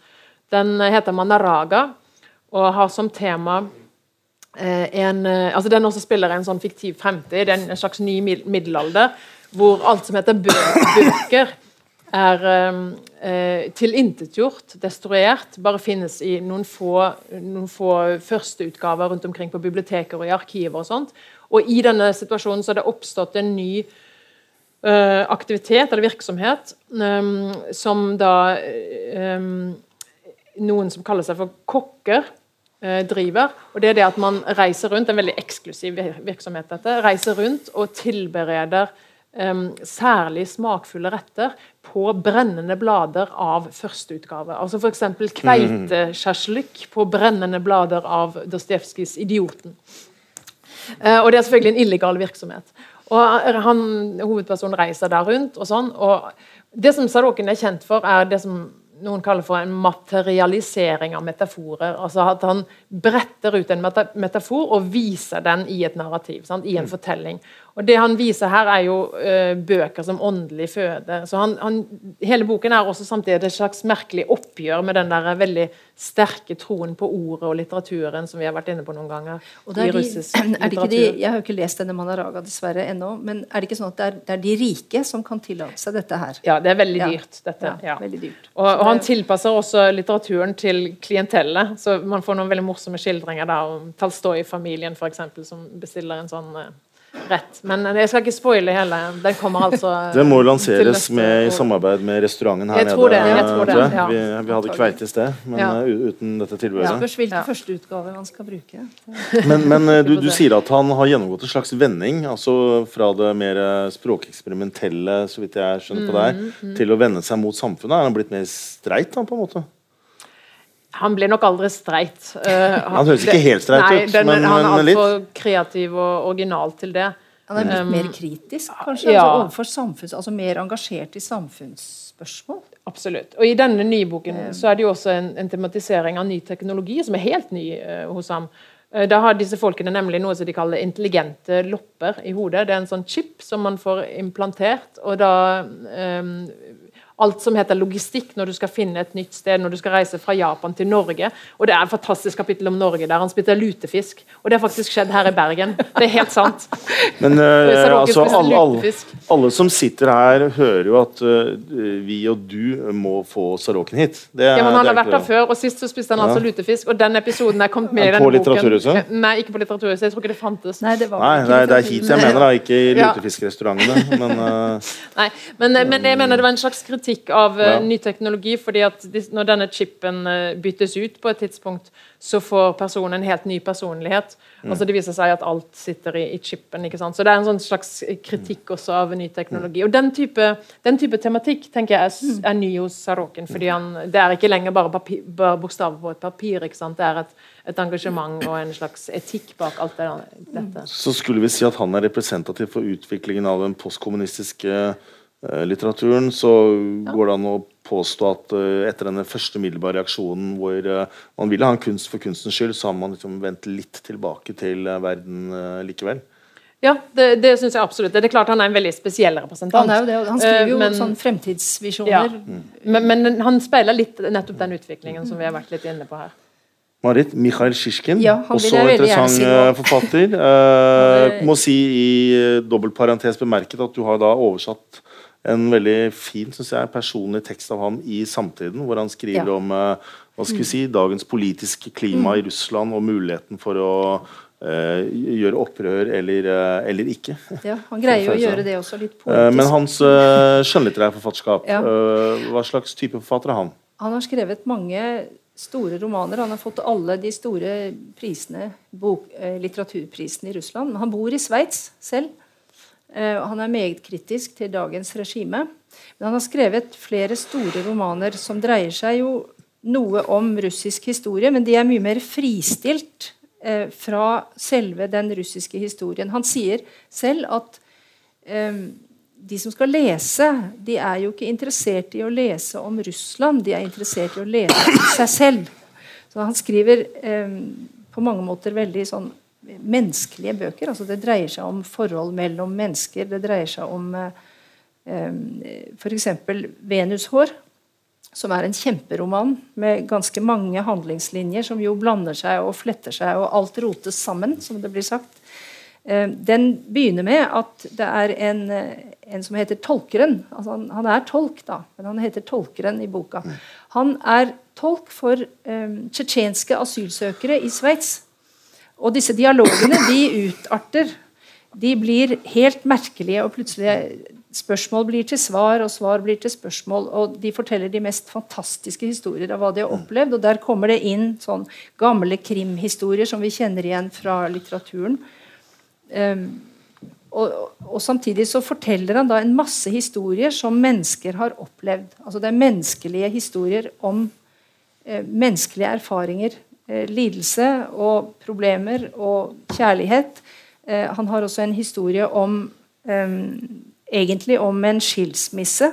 Den heter 'Manaraga' og har som tema eh, en, eh, altså Den også spiller en sånn fiktiv fremtid, en slags ny middelalder, hvor alt som heter bøker, er eh, tilintetgjort, destruert, bare finnes i noen få, noen få førsteutgaver rundt omkring på biblioteker og i arkiver og sånt. Og i denne situasjonen så har det oppstått en ny uh, aktivitet eller virksomhet um, som da um, noen som kaller seg for kokker, uh, driver. Og det er det at man reiser rundt, en veldig eksklusiv virksomhet dette, reiser rundt og tilbereder um, særlig smakfulle retter på brennende blader av førsteutgave. Altså F.eks. kveitesjasjlik på brennende blader av Dostojevskijs 'Idioten'. Uh, og det er selvfølgelig en illegal virksomhet. Og han, Hovedpersonen reiser der rundt. og sånn, og Det som Sadoken er kjent for, er det som noen kaller for en materialisering av metaforer. altså At han bretter ut en metafor og viser den i et narrativ. Sant? I en mm. fortelling. Og Det han viser her, er jo uh, bøker som åndelig føde. Så han, han, Hele boken er også samtidig et slags merkelig oppgjør med den der veldig sterke troen på ordet og litteraturen som vi har vært inne på noen ganger. Og er de, er de, jeg har jo ikke lest denne Manaraga dessverre ennå, men er det ikke sånn at det er, det er, de rike som kan tillate seg dette her? Ja, det er veldig dyrt. dette. Ja, veldig dyrt. Og, og, han tilpasser også litteraturen til klientellet. Så man får noen veldig morsomme skildringer da, om Talstoy-familien f.eks., som bestiller en sånn uh, rett. Men jeg skal ikke spoile hele. Den kommer altså Det må lanseres med, i samarbeid med restauranten her jeg tror nede. Det, jeg tror det, ja. vi, vi, hadde kveite i sted, men ja. uh, uten dette tilbudet. Spørs hvilken ja. førsteutgaver man skal bruke. Men, men du, du, sier at han har gjennomgått en slags vending, altså fra det mer språkeksperimentelle, så vidt jeg skjønner på deg, mm, mm. til å vende seg mot samfunnet. Er han blitt mer streit, da, på en måte? Han blir nok aldri streit. Uh, han, han høres ikke helt streit ut, den, men, han er altfor kreativ og original til det. Han er litt um, mer kritisk, kanskje? Ja. Altså overfor samfunns, altså Mer engasjert i samfunnsspørsmål? Absolutt. Og I denne nye boken um, så er det jo også en, en, tematisering av ny teknologi som er helt ny uh, hos ham. Uh, da har disse folkene nemlig noe som de kaller intelligente lopper i hodet. Det er en sånn chip som man får implantert. og da um, alt som heter logistikk når du skal finne et nytt sted, når du skal reise fra Japan til Norge. Og det er et fantastisk kapittel om Norge der han spiser lutefisk. Og det har faktisk skjedd her i Bergen. Det er helt sant. Men uh, altså, alle, alle, alle, som sitter her, hører jo at uh, vi og du må få Saroken hit. Er, ja, men Han har vært der før, og sist så spiste han altså lutefisk. Og den episoden er kommet med i denne på Litteraturhuset? Nei, ikke på Litteraturhuset. Jeg tror ikke det fantes. Nei, det, Nei, nei, det er hit jeg mener, da. Ikke i lutefiskrestaurantene. Men, uh... Nei, men, men jeg mener det var en slags kritikk kritikk av eh, ja. ny teknologi. fordi at Når denne chipen eh, byttes ut på et tidspunkt, så får personen en helt ny personlighet. Mm. Altså Det viser seg at alt sitter i, i chipen. ikke sant? Så det er en sånn slags kritikk også av ny teknologi. Og Den type, den type tematikk tenker jeg er, mm. er ny hos Sarokin. fordi han, Det er ikke lenger bare, papir, bare bokstaver på et papir. ikke sant? Det er et, et engasjement og en slags etikk bak alt det, dette. Så skulle vi si at han er representativ for utviklingen av den postkommunistiske Eh, litteraturen, så ja. går det an å påstå at uh, etter denne første umiddelbare reaksjonen hvor uh, man ville ha en kunst for kunstens skyld, så har man liksom vendt litt tilbake til uh, verden likevel. Ja, det, det syns jeg absolutt. Det er klart Han er en veldig spesiell representant. Han, er jo det, han skriver jo men, sånn fremtidsvisjoner. Ja. Mm. Men, men, han speiler litt nettopp den utviklingen som vi har vært litt inne på her. Marit, Mikhail Sjisjkin, ja, også interessant si forfatter. Uh, må si i dobbeltparentes bemerket at du har da oversatt en veldig fin synes jeg, personlig tekst av ham i Samtiden, hvor han skriver ja. om uh, hva skal vi si, dagens politiske klima mm. i Russland og muligheten for å uh, gjøre opprør eller, uh, eller ikke. Ja, Han greier jo å gjøre det også litt politisk. men hans skjønnlitterære forfatterskap, ja. hva slags type forfatter er han? Han har skrevet mange store romaner. Han har fått alle de store prisene, bok, litteraturprisene i Russland. Han bor i Sveits selv. Eh, han er meget kritisk til dagens regime. Men han har skrevet flere store romaner som dreier seg jo noe om russisk historie, men de er mye mer fristilt eh, fra selve den russiske historien. Han sier selv at eh, de som skal lese, de er jo ikke interessert i å lese om Russland, de er interessert i å lese om seg selv. Så han skriver eh, på mange måter veldig sånn menneskelige bøker. altså Det dreier seg om forhold mellom mennesker. Det dreier seg om eh, eh f.eks. 'Venushår', som er en kjemperoman med ganske mange handlingslinjer som jo blander seg og fletter seg, og alt rotes sammen, som det blir sagt. Eh, den begynner med at det er en, en som heter Tolkeren. Altså han, han, er tolk, da, men han heter Tolkeren i boka. Han er tolk for eh, tsjetsjenske asylsøkere i Sveits. Og disse dialogene de utarter. De blir helt merkelige, og plutselig spørsmål blir til svar, og svar blir til spørsmål. Og de forteller de mest fantastiske historier av hva de har opplevd. Og der kommer det inn sånn gamle krimhistorier som vi kjenner igjen fra litteraturen. Um, og, og, Samtidig så forteller han da en masse historier som mennesker har opplevd. Altså Det er menneskelige historier om eh, menneskelige erfaringer lidelse og problemer og kjærlighet. Eh, han har også en historie om egentlig om en skilsmisse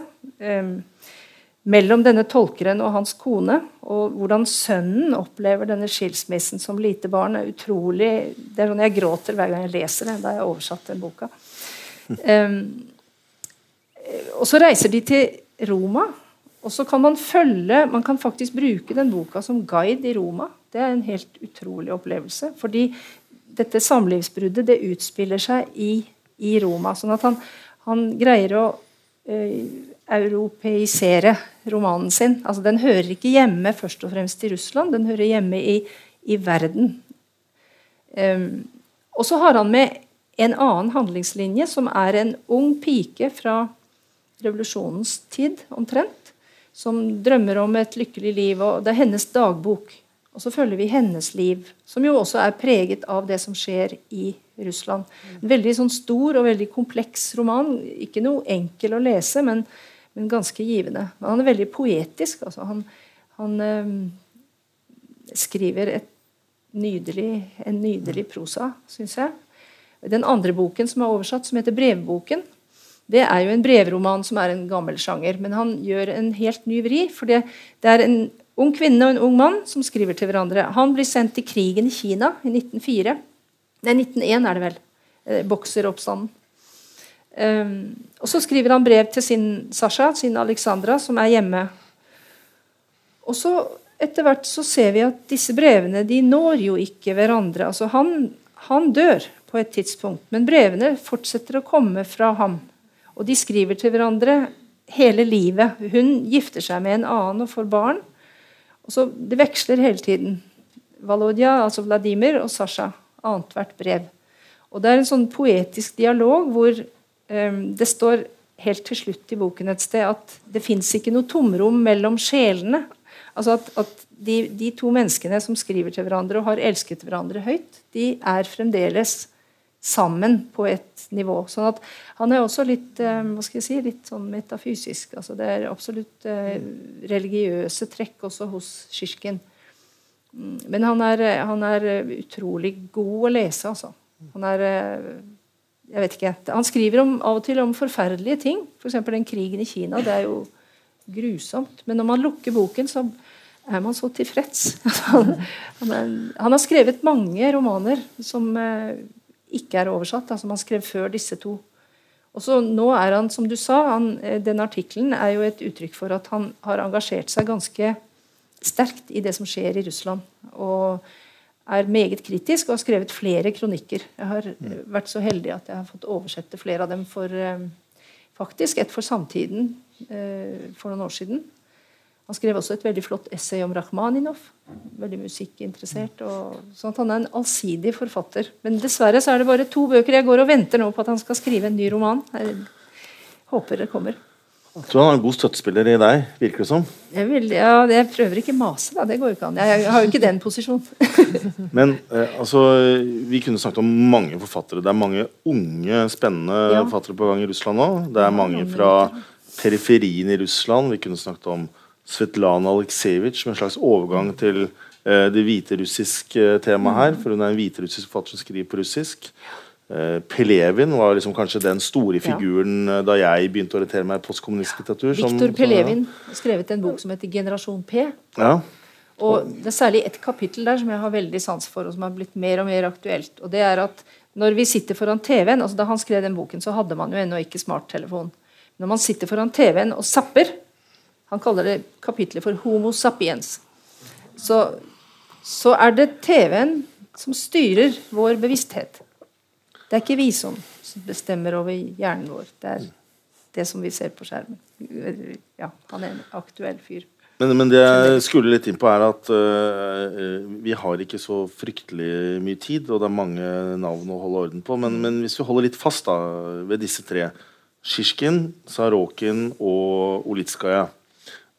mellom denne tolkeren og hans kone. Og hvordan sønnen opplever denne skilsmissen som lite barn. er utrolig, det er sånn Jeg gråter hver gang jeg leser det. Da har jeg oversatt den boka. Um, og så reiser de til Roma. Og så kan man følge Man kan faktisk bruke den boka som guide i Roma. Det er en helt utrolig opplevelse. Fordi dette samlivsbruddet det utspiller seg i, i Roma. Sånn at han, han greier å uh, europeisere romanen sin. Altså, den hører ikke hjemme først og fremst i Russland, den hører hjemme i, i verden. Um, og så har han med en annen handlingslinje, som er en ung pike fra revolusjonens tid, omtrent, som drømmer om et lykkelig liv. og Det er hennes dagbok. Og så følger vi hennes liv, som jo også er preget av det som skjer i Russland. En veldig sånn stor og veldig kompleks roman. Ikke noe enkel å lese, men, men ganske givende. Men han er veldig poetisk. Altså. Han, han øh, skriver nydelig, en nydelig prosa, syns jeg. Den andre boken som er oversatt, som heter 'Brevboken', det er jo en brevroman som er en gammel sjanger. Men han gjør en helt ny vri. For det, det er en ung kvinne og en ung mann som skriver til hverandre. Han blir sendt til krigen i Kina i 1904. Nei, 1901 er det vel. Eh, bokseroppstanden. Um, og så skriver han brev til sin Sasha, sin Alexandra, som er hjemme. Og så etter hvert så ser vi at disse brevene de når jo ikke hverandre. Altså han, han dør på et tidspunkt, men brevene fortsetter å komme fra ham. Og de skriver til hverandre hele livet. Hun gifter seg med en annen og får barn. Og så Det veksler hele tiden. Valodja, altså Vladimir, og Sasha. Annethvert brev. Og Det er en sånn poetisk dialog hvor um, det står helt til slutt i boken et sted at det fins ikke noe tomrom mellom sjelene. Altså at, at de, de, to menneskene som skriver til hverandre og har elsket hverandre høyt, de er fremdeles sammen på et nivå. Sånn at han er også litt eh, hva skal jeg si, litt sånn metafysisk. altså Det er absolutt eh, religiøse trekk også hos Sjisjkin. Mm, men han er, han er, utrolig god å lese, altså. Han er eh, jeg vet ikke, Han skriver om, av og til om forferdelige ting. F.eks. For den krigen i Kina. Det er jo grusomt. Men når man lukker boken, så er man så tilfreds. han, er, han, har skrevet mange romaner som ikke er oversatt, Altså man skrev før disse to. Og så Nå er han, som du sa, han, eh, den artikkelen er jo et uttrykk for at han har engasjert seg ganske sterkt i det som skjer i Russland. Og er meget kritisk og har skrevet flere kronikker. Jeg har mm. vært så heldig at jeg har fått oversette flere av dem for eh, faktisk et for samtiden eh, for noen år siden. Han skrev også et veldig flott essay om Rakhmaninov. Veldig musikkinteressert. Og, sånn han er en allsidig forfatter. Men dessverre så er det bare to bøker. Jeg går og venter nå på at han skal skrive en ny roman. Jeg håper det kommer. Jeg tror han har en god støttespiller i deg, virker det som. Jeg, vil, ja, jeg prøver ikke mase, da. Det går jo ikke an. Jeg, har jo ikke den posisjonen. Men eh, altså, vi kunne snakket om mange forfattere. Det er mange unge, spennende ja. forfattere på gang i Russland nå. Det er mange fra periferien i Russland. Vi kunne snakket om Svetlana Aleksejevitsj med en slags overgang til uh, det hviterussiske temaet her. For hun er en hviterussisk forfatter som skriver på russisk. Uh, Pelevin var liksom kanskje den store figuren ja. da jeg begynte å orientere meg i postkommunistisk litteratur. Viktor Pelevin har skrevet en bok som heter 'Generasjon P'. Ja. Og Det er særlig et kapittel der som jeg har veldig sans for, og som har blitt mer og mer aktuelt. og det er at når vi sitter foran TV-en, altså Da han skrev den boken, så hadde man jo ennå ikke smarttelefon. Når man sitter foran TV-en og zapper, han kaller det kapitlet for 'Homo sapiens'. Så, så er det TV-en som styrer vår bevissthet. Det er ikke vi som bestemmer over hjernen vår. Det er det som vi ser på skjermen. Ja, han er en aktuell fyr. Men, men det jeg skulle litt inn på, er at uh, vi har ikke så fryktelig mye tid, og det er mange navn å holde orden på. Men, men hvis vi holder litt fast da, ved disse tre Sjisjkin, Sarokin og Olitskaja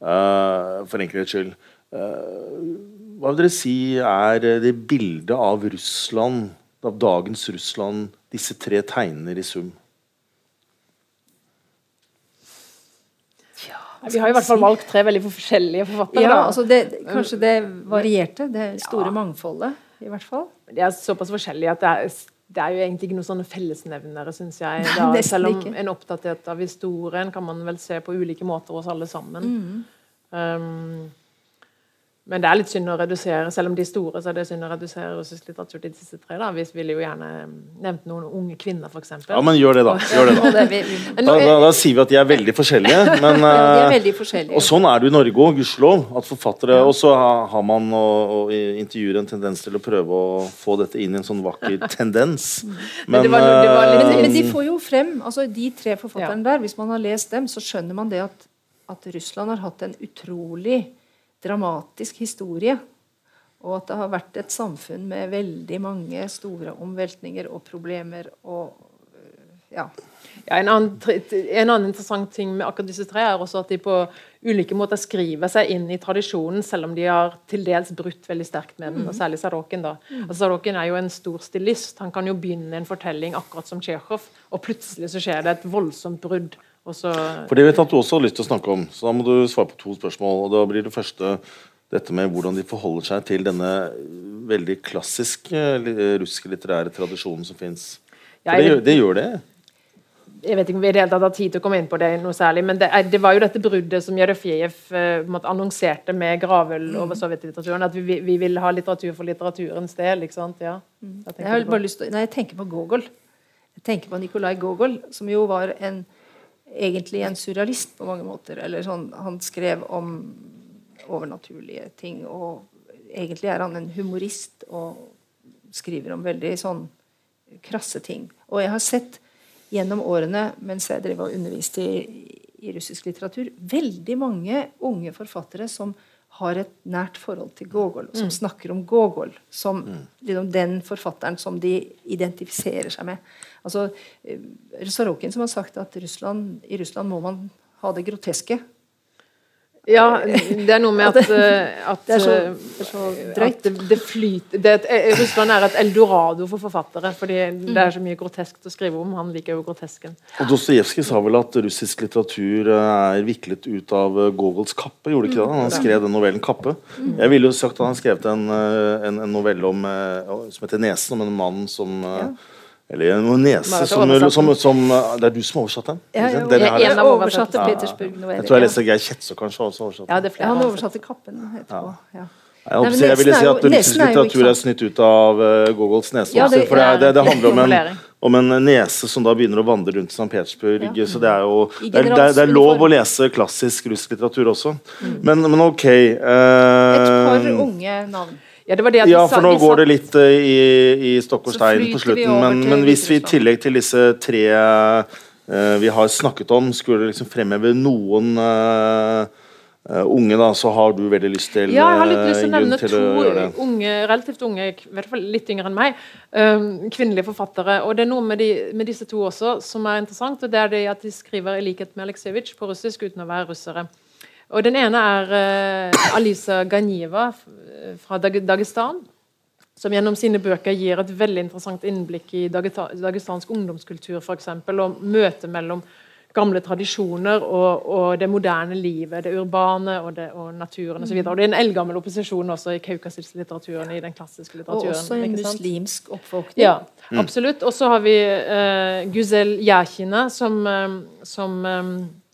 for enkelhets skyld. Uh, hva vil dere si er det bildet av Russland, av dagens Russland, disse tre tegner i sum? Vi har i hvert fall valgt tre veldig forskjellige forfattere. Ja, altså det, kanskje det varierte, det store ja. mangfoldet, i hvert fall. De er såpass forskjellige at det er, det er jo egentlig ikke noen sånne fellesnevnere, syns jeg. Da, selv om en oppdatert av historien kan man vel se på ulike måter hos alle sammen. Mm. Um, men det er litt synd å redusere, selv om de er store, så er det synd å redusere russisk litteratur til disse tre. da. Vi ville jo gjerne nevnt noen unge kvinner, f.eks. Ja, men gjør det, da. Gjør det da. Da, da. da, sier vi at de er veldig forskjellige. Men, ja, de er eh, veldig forskjellige. Og sånn er det i Norge òg, gudskjelov. At forfattere Og så har man og, og intervjuer en tendens til å prøve å få dette inn i en sånn vakker tendens. Men, men, var, var, men, men de får jo frem, altså de tre forfatterne ja. der, hvis man har lest dem, så skjønner man det at, at Russland har hatt en utrolig dramatisk historie. Og at det har vært et samfunn med veldig mange store omveltninger og problemer og ja. Ja, en, annen, en, annen, interessant ting med akkurat disse tre er også at de på ulike måter skriver seg inn i tradisjonen, selv om de har til dels brutt veldig sterkt med den. Mm. og Særlig Sadokin. da. Mm. Altså, Sadokin er jo en stor stilist. Han kan jo begynne en fortelling akkurat som Tsjekhov, og plutselig så skjer det et voldsomt brudd. Så... For Det vet jeg at du også har lyst til å snakke om, så da må du svare på to spørsmål. og Da blir det første dette med hvordan de forholder seg til denne veldig klassiske russiske litterære tradisjonen som fins. For det, det gjør det jeg vet ikke om vi helt har tid til å komme inn på det noe særlig, men det, er, det var jo dette bruddet som Jerefjev uh, annonserte med Gravel mm. over sovjetlitteraturen. At vi, vi, vil ha litteratur for litteraturens del. ikke sant? Ja. Jeg, Jeg, har bare lyst til, nei, jeg tenker på Gogol. Jeg tenker på Nikolai Gogol, som jo var en, egentlig en surrealist på mange måter. Eller sånn, han skrev om overnaturlige ting, og egentlig er han en humorist og skriver om veldig sånn krasse ting. Og jeg har sett gjennom årene mens jeg drev og underviste i, i, russisk litteratur, veldig mange unge forfattere som har et nært forhold til Gogol, som mm. snakker om Gogol som mm. liksom, den forfatteren som de identifiserer seg med. Altså, eh, Sorokin som har sagt at Russland, i Russland må man ha det groteske ja, det er noe med at, eh, at Det er så, eh, det er så drøyt. Det, det, flyter det, Russland er et eldorado for forfattere, fordi det er så mye groteskt å skrive om. Han liker jo grotesken. Og Dostojevskij sa vel at russisk litteratur er viklet ut av Gogols kappe? gjorde ikke det? Han skrev den novellen 'Kappe'. Jeg ville jo sagt at han skrev en, en, en novelle om, som heter 'Nesen', om en mann som ja eller en nese som, som, som, Det er du som har oversatt den? Ja, jo, den jeg, jeg oversatte Petersburg Jeg tror jeg leste Geir Kjetso kanskje også oversatt ja, er Han oversatte Kappen etterpå. Ja. Jeg, Nei, jeg ville si at russisk litteratur er snitt ut av uh, Gogols nese. Ja, det, for det, det, det handler om en, om en, nese som da begynner å vandre rundt St. Petersburg. Ja. Så det er jo det er, det er, lov å lese klassisk russisk litteratur også. Mm. Men, men, ok uh, Et par unge navn. Ja, ja, for nå går det litt uh, i, i stokk og stein på slutten. Men, men, hvis vi i tillegg til disse tre uh, vi har snakket om, skulle liksom fremheve noen uh, unge, da, så har du veldig lyst til Ja, jeg har litt lyst til å nevne to unge, relativt unge, i hvert fall litt yngre enn meg, kvinnelige forfattere. Og det er noe med, de, med, disse to også som er interessant, og det er det at de skriver i likhet med Aleksejevitsj på russisk uten å være russere. Og Den ene er uh, Alisa Ganjiva fra Dag Dagestan. Som gjennom sine bøker gir et veldig interessant innblikk i dagestansk ungdomskultur for eksempel, og møtet mellom gamle tradisjoner og, og, det moderne livet, det urbane og, det, og naturen osv. Det er en eldgammel opposisjon også i kaukasisk-litteraturen. i den klassiske litteraturen. Og også en muslimsk oppvåkning. Ja, mm. absolutt. Og så har vi uh, Guzel Yakina, som, um, som um, Eh,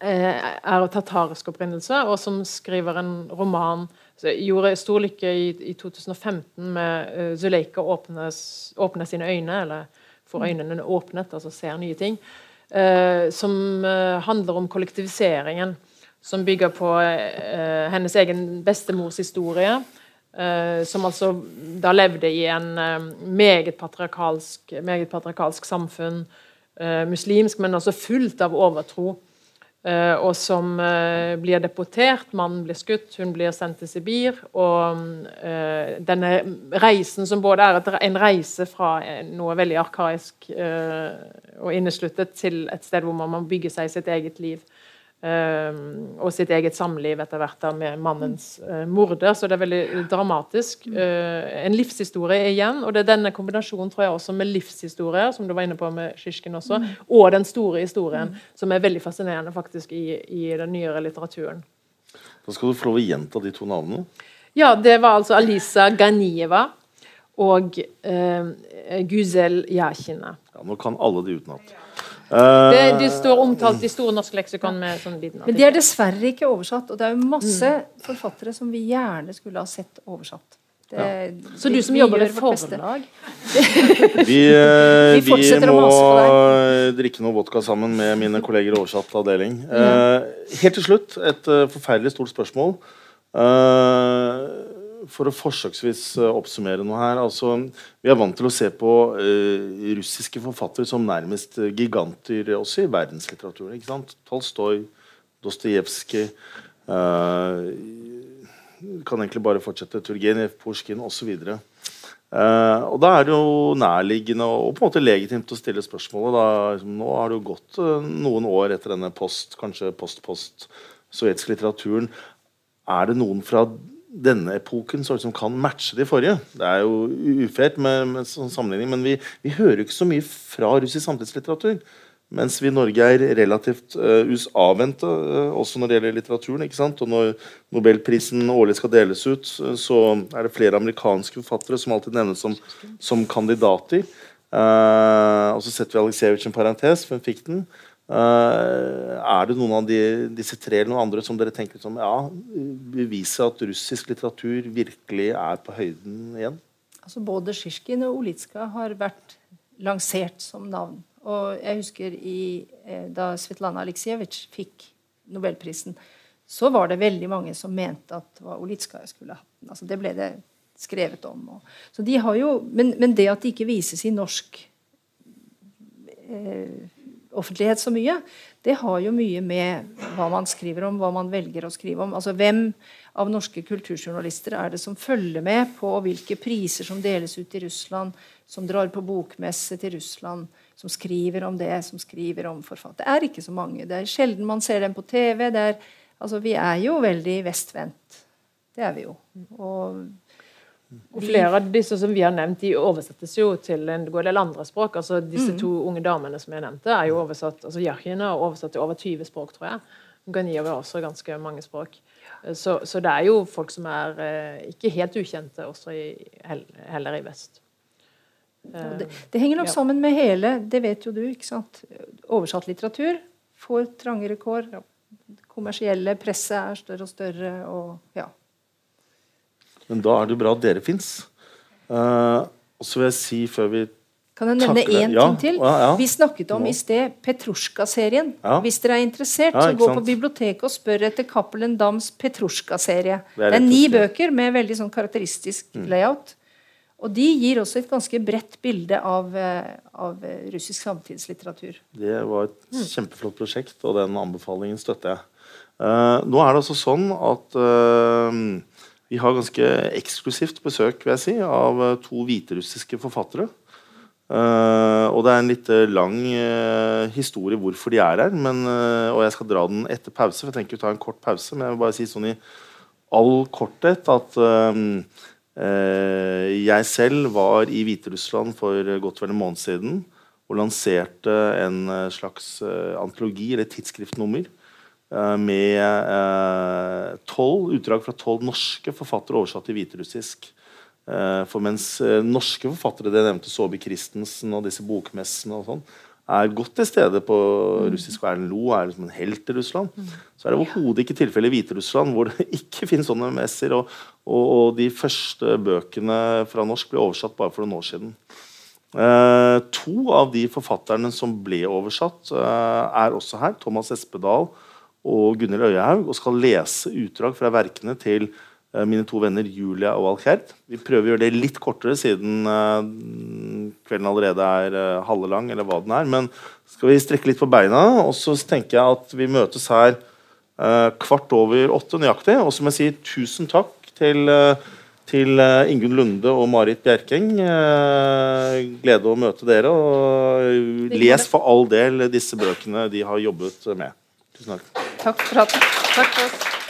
er av tatarisk opprinnelse, og som skriver en roman Gjorde stor lykke i, i 2015 med uh, Zuleika åpne sine øyne, eller får mm. øynene åpnet, altså ser nye ting. Uh, som uh, handler om kollektiviseringen. Som bygger på uh, hennes egen bestemors historie. som altså da levde i en meget patriarkalsk, meget patriarkalsk samfunn. muslimsk, men også fullt av overtro. Uh, og som uh, blir deportert. Mannen blir skutt, hun blir sendt til Sibir. Og uh, denne reisen, som både er en reise fra noe veldig arkaisk og innesluttet, til et sted hvor man må bygge seg sitt eget liv. Uh, og sitt eget samliv etter hvert da med mannens uh, morder. Så det er veldig dramatisk. Uh, en livshistorie igjen, og det er denne kombinasjonen tror jeg også med livshistorie, som du var inne på med Sjisjkin også, mm. og den store historien, mm. som er veldig fascinerende faktisk i, i, den nyere litteraturen. Da skal du få lov å gjenta de to navnene. Ja, det var altså Alisa Ganieva og Guzel Yakina. Ja, nå kan alle de utenat. Det, de står omtalt i Store norske leksikon. med sånn liten Men de er dessverre ikke oversatt. Og det er jo masse mm. forfattere som vi gjerne skulle ha sett oversatt. Det, ja. Så du som jobber med forlag? vi, eh, vi, vi må drikke noe vodka sammen med mine kolleger i oversatt avdeling. Uh, helt til slutt et uh, forferdelig stort spørsmål. Uh, for å forsøksvis eh, oppsummere noe her altså, Vi er vant til å se på uh, russiske forfattere som nærmest giganter også i verdenslitteraturen. ikke sant? Tolstoy, Dostojevskij uh, kan egentlig bare fortsette. Turgenev, Pusjkin osv. Uh, og da er det jo nærliggende og, på en måte legitimt å stille spørsmålet. Da, liksom, nå har det jo gått uh, noen år etter denne post, kanskje post-post-sovjetiske litteraturen. Er det noen fra denne epoken som kan matche de forrige? Det er jo ufert med, med sånn sammenligning, men vi, vi hører ikke så mye fra russisk samtidslitteratur. Mens vi i Norge er relativt uh, avvente, uh, også når det gjelder litteraturen. ikke sant? Og når Nobelprisen årlig skal deles ut, uh, så er det flere amerikanske forfattere som alltid nevnes som, som kandidater. Og så setter vi Aleksejevitsj en parentes, for hun fikk den? Er det noen av de, disse tre eller noen andre som dere tenker som ja, beviser at russisk litteratur virkelig er på høyden igjen? Altså Både Sjisjkin og Olitska har vært lansert som navn og jeg husker i, eh, da Svetlana Aleksejevitsj fikk nobelprisen, så var det veldig mange som mente at det var Olitskaja skulle hatt den. Altså, det ble det skrevet om. Og, så de har jo, men, men, det at det ikke vises i norsk eh, offentlighet så mye, det har jo mye med hva man skriver om, hva man velger å skrive om. Altså Hvem av norske kulturjournalister er det som følger med på hvilke priser som deles ut i Russland, som drar på bokmesse til Russland? som skriver om det, som skriver om forfatter. Det er ikke så mange. Det er sjelden man ser dem på TV. Er, altså, vi er jo veldig vestvendt. Det er vi jo. Og, og flere av disse som vi har nevnt, de oversettes jo til en god del andre språk. altså Disse mm. to unge damene som jeg nevnte, er jo oversatt altså Yakin er oversatt til over 20 språk, tror jeg. Ganiyev er også ganske mange språk. Så, så, det er jo folk som er eh, ikke helt ukjente også i, heller i vest. Det, det, henger nok ja. sammen med hele Det vet jo du. ikke sant? Oversatt litteratur får trangere kår. Kommersielle presset er større og større. og ja. Men da er det jo bra at dere fins. Uh, eh, og så vil jeg si før vi kan jeg nevne én ja, ting til? Ja, ja. Vi snakket om i sted Petrusjka-serien. Hvis dere er interessert, så gå på biblioteket og spør etter Cappelen Dams Petrusjka-serie. Det, det, er ni bøker med veldig sånn karakteristisk mm. layout. Og de gir også et ganske bredt bilde av, eh, av russisk samtidslitteratur. Det var et mm. kjempeflott prosjekt, og den anbefalingen støtter jeg. Uh, nå er det altså sånn at uh, vi har ganske eksklusivt besøk vil jeg si, av to hviterussiske forfattere. Uh, og det er en litt lang historie hvorfor de er her. Men, og jeg skal dra den etter pause, for jeg tenker å ta en kort pause. Men jeg vil bare si sånn i all korthet at Eh, jeg selv var i Hviterussland for godt vel en måned siden og lanserte en eh, slags eh, antologi, eller tidsskriftnummer, med tolv utdrag fra tolv norske forfattere oversatt til hviterussisk. For mens norske forfattere, det nevnte Saabye Christensen og disse bokmessene og sånn, er godt til stede på mm. russisk. Og Erlend Lo er liksom en helt i Russland. Mm. Så er det overhodet ikke tilfellet i Hviterussland, hvor det ikke finnes sånne messer. Og, og, og, de første bøkene fra norsk ble oversatt bare for noen år siden. Eh, to av de forfatterne som ble oversatt, eh, er også her. Thomas Espedal og Gunhild Øyehaug. Og skal lese utdrag fra verkene til Eh, mine to venner Julia og Alkerd. Vi prøver å gjøre det litt kortere siden uh, kvelden allerede er uh, halve lang. eller hva den er, Men skal vi strekke litt på beina, og så tenker jeg at vi møtes her kvart over åtte nøyaktig. Og så må jeg si tusen takk til, til Ingunn Lunde og Marit Bjerkeng. glede å møte dere. Og les for all del disse bøkene de har jobbet med. Tusen takk. Takk for at Takk for oss.